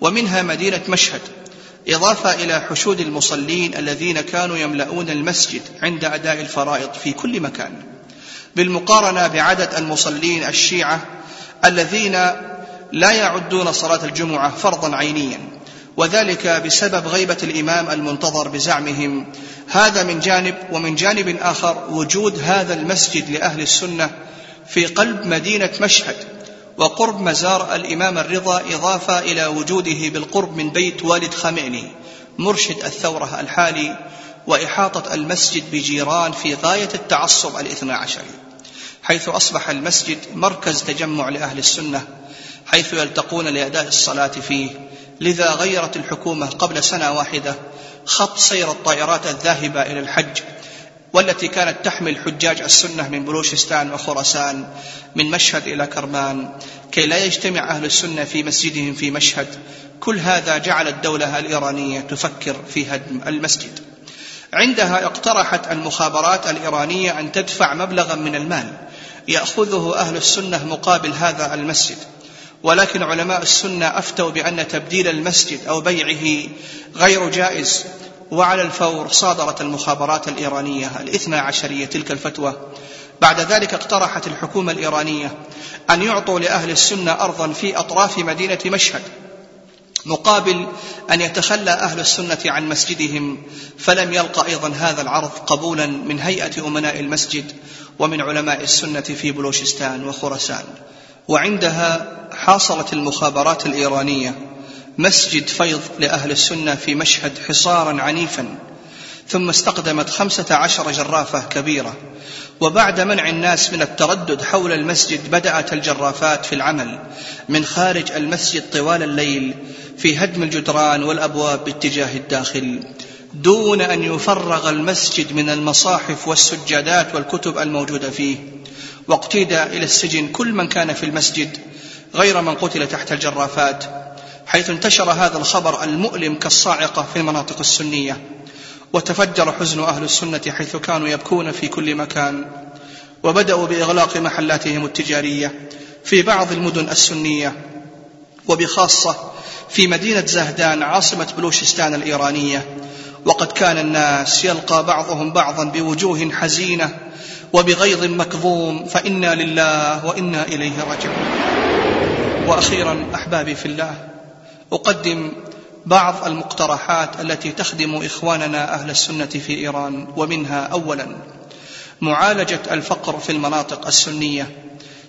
ومنها مدينة مشهد إضافة إلى حشود المصلين الذين كانوا يملؤون المسجد عند أداء الفرائض في كل مكان. بالمقارنة بعدد المصلين الشيعة الذين لا يعدون صلاة الجمعة فرضا عينيا وذلك بسبب غيبة الإمام المنتظر بزعمهم. هذا من جانب ومن جانب آخر وجود هذا المسجد لأهل السنة في قلب مدينة مشهد. وقرب مزار الإمام الرضا إضافة إلى وجوده بالقرب من بيت والد خامئني مرشد الثورة الحالي وإحاطة المسجد بجيران في غاية التعصب الاثنى عشري حيث أصبح المسجد مركز تجمع لأهل السنة حيث يلتقون لأداء الصلاة فيه لذا غيرت الحكومة قبل سنة واحدة خط سير الطائرات الذاهبة إلى الحج والتي كانت تحمل حجاج السنة من بلوشستان وخراسان من مشهد إلى كرمان كي لا يجتمع أهل السنة في مسجدهم في مشهد. كل هذا جعل الدولة الإيرانية تفكر في هدم المسجد. عندها اقترحت المخابرات الإيرانية أن تدفع مبلغا من المال. يأخذه أهل السنة مقابل هذا المسجد. ولكن علماء السنة أفتوا بأن تبديل المسجد أو بيعه غير جائز. وعلى الفور صادرت المخابرات الإيرانية الاثنى عشرية تلك الفتوى. بعد ذلك اقترحت الحكومة الإيرانية أن يعطوا لأهل السنة أرضا في أطراف مدينة مشهد مقابل أن يتخلى أهل السنة عن مسجدهم فلم يلقى أيضا هذا العرض قبولا من هيئة أمناء المسجد ومن علماء السنة في بلوشستان وخراسان. وعندها حاصلت المخابرات الإيرانية مسجد فيض لأهل السنة في مشهد حصارا عنيفا ثم استقدمت خمسة عشر جرافة كبيرة وبعد منع الناس من التردد حول المسجد بدأت الجرافات في العمل من خارج المسجد طوال الليل في هدم الجدران والأبواب باتجاه الداخل دون أن يفرغ المسجد من المصاحف والسجادات والكتب الموجودة فيه. واقتيد إلى السجن كل من كان في المسجد غير من قتل تحت الجرافات. حيث انتشر هذا الخبر المؤلم كالصاعقة في المناطق السنية. وتفجر حزن أهل السنة حيث كانوا يبكون في كل مكان. وبدأوا بإغلاق محلاتهم التجارية في بعض المدن السنية. وبخاصة في مدينة زهدان عاصمة بلوشستان الإيرانية. وقد كان الناس يلقى بعضهم بعضا بوجوه حزينة وبغيظ مكظوم فإنا لله وإنا إليه راجعون. وأخيرا أحبابي في الله أقدم بعض المقترحات التي تخدم إخواننا أهل السنة في إيران ومنها أولا معالجة الفقر في المناطق السنية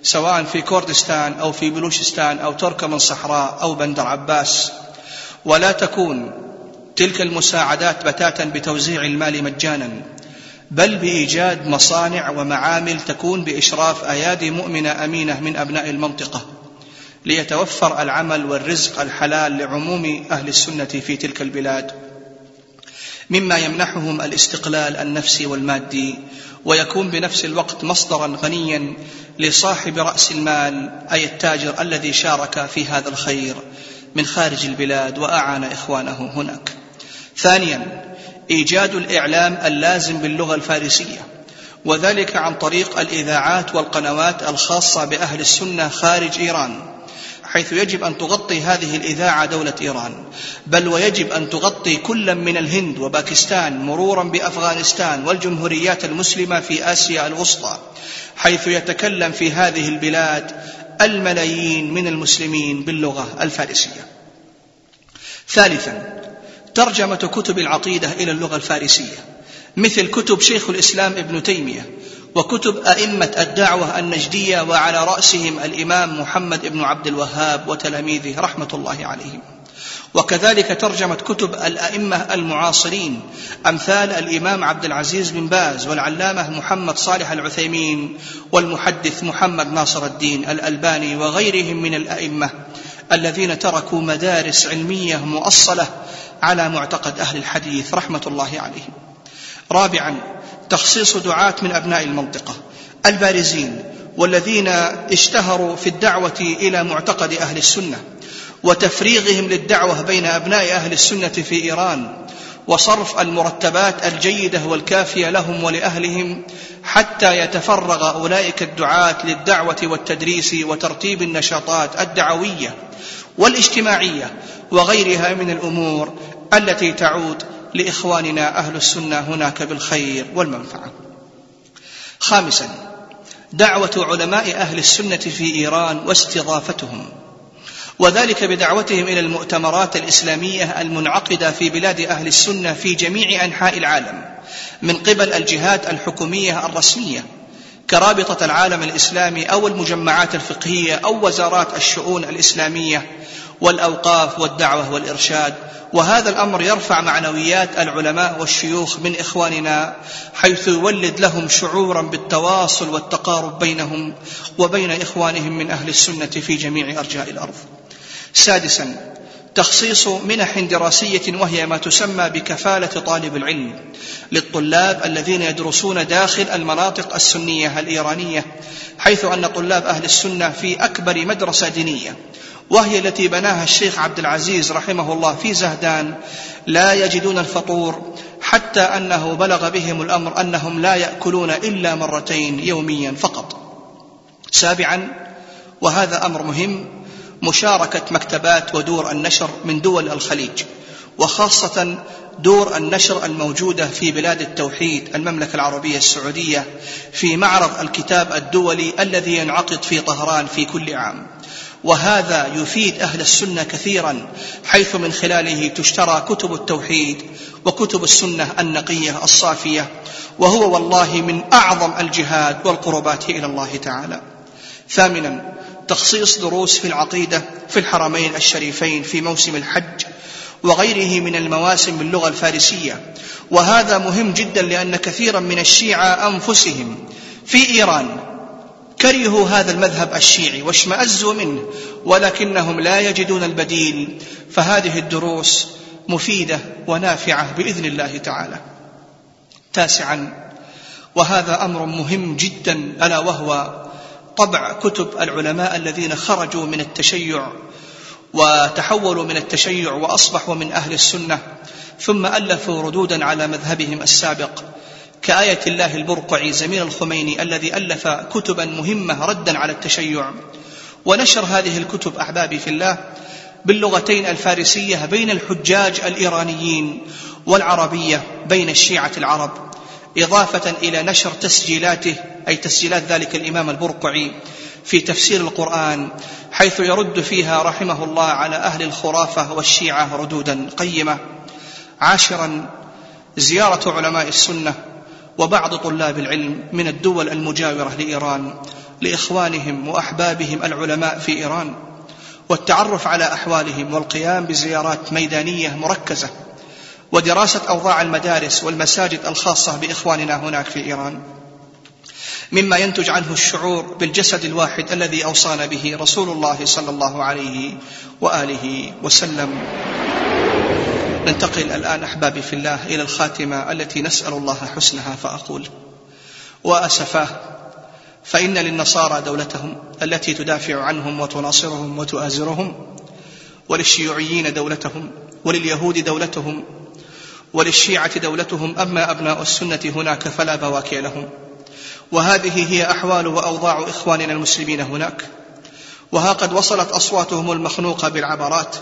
سواء في كردستان أو في بلوشستان أو تركمان صحراء أو بندر عباس. ولا تكون تلك المساعدات بتاتا بتوزيع المال مجانا بل بإيجاد مصانع ومعامل تكون بإشراف أيادي مؤمنة أمينة من أبناء المنطقة. ليتوفر العمل والرزق الحلال لعموم أهل السنة في تلك البلاد. مما يمنحهم الاستقلال النفسي والمادي ويكون بنفس الوقت مصدرا غنيا لصاحب رأس المال أي التاجر الذي شارك في هذا الخير من خارج البلاد وأعان إخوانه هناك. ثانيا إيجاد الإعلام اللازم باللغة الفارسية وذلك عن طريق الإذاعات والقنوات الخاصة بأهل السنة خارج إيران. حيث يجب أن تغطي هذه الإذاعة دولة إيران بل ويجب أن تغطي كل من الهند وباكستان مرورا بأفغانستان والجمهوريات المسلمة في آسيا الوسطى حيث يتكلم في هذه البلاد الملايين من المسلمين باللغة الفارسية. ثالثا ترجمة كتب العقيدة إلى اللغة الفارسية مثل كتب شيخ الإسلام ابن تيمية وكتب أئمة الدعوة النجدية وعلى رأسهم الإمام محمد بن عبد الوهاب وتلاميذه رحمة الله عليهم. وكذلك ترجمة كتب الأئمة المعاصرين أمثال الإمام عبد العزيز بن باز والعلامة محمد صالح العثيمين والمحدث محمد ناصر الدين الألباني وغيرهم من الأئمة الذين تركوا مدارس علمية مؤصلة على معتقد أهل الحديث رحمة الله عليهم. رابعا تخصيص دعاة من أبناء المنطقة. البارزين والذين اشتهروا في الدعوة إلى معتقد أهل السنة وتفريغهم للدعوة بين أبناء أهل السنة في إيران وصرف المرتبات الجيدة والكافية لهم ولأهلهم حتى يتفرغ أولئك الدعاة للدعوة والتدريس وترتيب النشاطات الدعوية والاجتماعية وغيرها من الأمور التي تعود لإخواننا أهل السنة هناك بالخير والمنفعة. خامسا دعوة علماء أهل السنة في إيران واستضافتهم وذلك بدعوتهم إلى المؤتمرات الإسلامية المنعقدة في بلاد أهل السنة في جميع أنحاء العالم من قبل الجهات الحكومية الرسمية كرابطة العالم الإسلامي أو المجمعات الفقهية أو وزارات الشؤون الإسلامية والأوقاف والدعوة والإرشاد وهذا الأمر يرفع معنويات العلماء والشيوخ من إخواننا حيث يولد لهم شعورا بالتواصل والتقارب بينهم وبين إخوانهم من أهل السنة في جميع أرجاء الأرض. سادسا تخصيص منح دراسية وهي ما تسمى بكفالة طالب العلم للطلاب الذين يدرسون داخل المناطق السنية الإيرانية حيث أن طلاب أهل السنة في أكبر مدرسة دينية وهي التي بناها الشيخ عبد العزيز رحمه الله في زهدان لا يجدون الفطور حتى أنه بلغ بهم الأمر أنهم لا يأكلون إلا مرتين يوميا فقط. سابعا وهذا أمر مهم مشاركة مكتبات ودور النشر من دول الخليج وخاصة دور النشر الموجودة في بلاد التوحيد المملكة العربية السعودية في معرض الكتاب الدولي الذي ينعقد في طهران في كل عام. وهذا يفيد أهل السنة كثيرا حيث من خلاله تشترى كتب التوحيد وكتب السنة النقية الصافية وهو والله من أعظم الجهاد والقربات إلى الله تعالى. ثامنا تخصيص دروس في العقيدة في الحرمين الشريفين في موسم الحج وغيره من المواسم باللغة الفارسية وهذا مهم جدا لأن كثيرا من الشيعة أنفسهم في إيران كرهوا هذا المذهب الشيعي واشمأزوا منه ولكنهم لا يجدون البديل. فهذه الدروس مفيدة ونافعة بإذن الله تعالى. تاسعا وهذا أمر مهم جدا ألا وهو طبع كتب العلماء الذين خرجوا من التشيع وتحولوا من التشيع وأصبحوا من أهل السنة ثم ألفوا ردودا على مذهبهم السابق. كآية الله البرقعي زميل الخميني الذي ألف كتبا مهمة ردا على التشيع. ونشر هذه الكتب أحبابي في الله باللغتين الفارسية بين الحجاج الإيرانيين والعربية بين الشيعة العرب إضافة إلى نشر تسجيلاته أي تسجيلات ذلك الإمام البرقعي في تفسير القرآن حيث يرد فيها رحمه الله على أهل الخرافة والشيعة ردودا قيمة. عاشرا زيارة علماء السنة وبعض طلاب العلم من الدول المجاورة لإيران لإخوانهم وأحبابهم العلماء في إيران والتعرف على أحوالهم والقيام بزيارات ميدانية مركزة ودراسة أوضاع المدارس والمساجد الخاصة بإخواننا هناك في إيران. مما ينتج عنه الشعور بالجسد الواحد الذي أوصانا به رسول الله صلى الله عليه وآله وسلم. ننتقل الآن أحبابي في الله إلى الخاتمة التي نسأل الله حسنها فأقول. وأسفاه فإن للنصارى دولتهم التي تدافع عنهم وتناصرهم وتؤازرهم وللشيوعيين دولتهم ولليهود دولتهم وللشيعة دولتهم أما أبناء السنة هناك فلا بواكي لهم. وهذه هي أحوال وأوضاع إخواننا المسلمين هناك. وها قد وصلت أصواتهم المخنوقة بالعبرات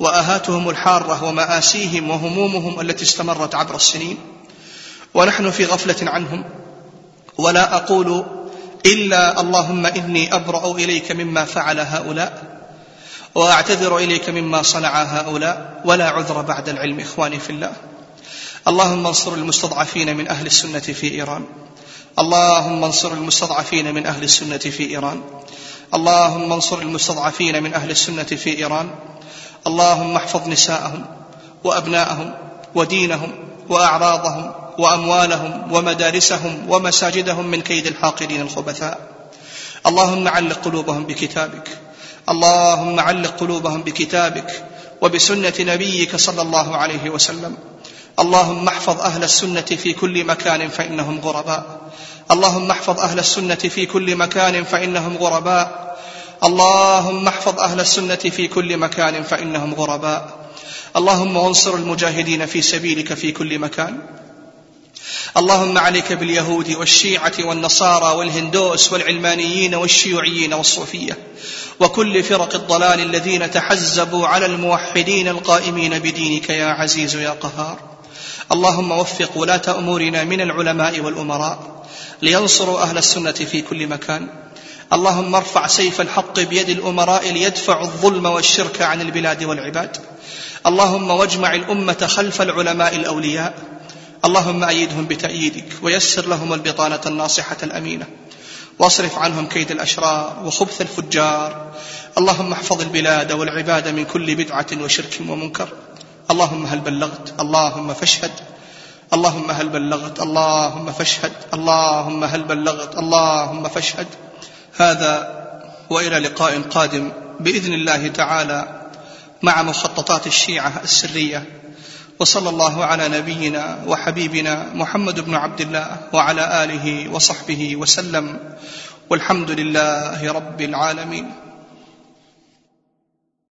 وآهاتهم الحارة ومآسيهم وهمومهم التي استمرت عبر السنين. ونحن في غفلة عنهم. ولا أقول إلا اللهم إني أبرأ إليك مما فعل هؤلاء وأعتذر إليك مما صنع هؤلاء ولا عذر بعد العلم إخواني في الله. اللهم انصر المستضعفين من أهل السنة في إيران. اللهم انصر المستضعفين من أهل السنة في إيران. اللهم انصر المستضعفين من أهل السنة في إيران. اللهم احفظ نساءهم وأبناءهم ودينهم وأعراضهم وأموالهم ومدارسهم ومساجدهم من كيد الحاقدين الخبثاء. اللهم علق قلوبهم بكتابك. اللهم علق قلوبهم بكتابك وبسنة نبيك صلى الله عليه وسلم. اللهم احفظ أهل السنة في كل مكان فإنهم غرباء. اللهم احفظ أهل السنة في كل مكان فإنهم غرباء. اللهم احفظ أهل السنة في كل مكان فإنهم غرباء. اللهم وانصر المجاهدين في سبيلك في كل مكان. اللهم عليك باليهود والشيعة والنصارى والهندوس والعلمانيين والشيوعيين والصوفية. وكل فرق الضلال الذين تحزبوا على الموحدين القائمين بدينك يا عزيز يا قهار. اللهم وفق ولاة أمورنا من العلماء والأمراء. لينصروا أهل السنة في كل مكان. اللهم ارفع سيف الحق بيد الأمراء ليدفعوا الظلم والشرك عن البلاد والعباد. اللهم واجمع الأمة خلف العلماء الأولياء. اللهم أيدهم بتأييدك ويسر لهم البطانة الناصحة الأمينة. واصرف عنهم كيد الأشرار وخبث الفجار. اللهم احفظ البلاد والعباد من كل بدعة وشرك ومنكر. اللهم هل بلغت؟ اللهم فاشهد. اللهم هل بلغت؟ اللهم فاشهد. اللهم هل بلغت؟ اللهم فاشهد. هذا وإلى لقاء قادم بإذن الله تعالى مع مخططات الشيعة السرية. وصلى الله على نبينا وحبيبنا محمد بن عبد الله وعلى آله وصحبه وسلم. والحمد لله رب العالمين.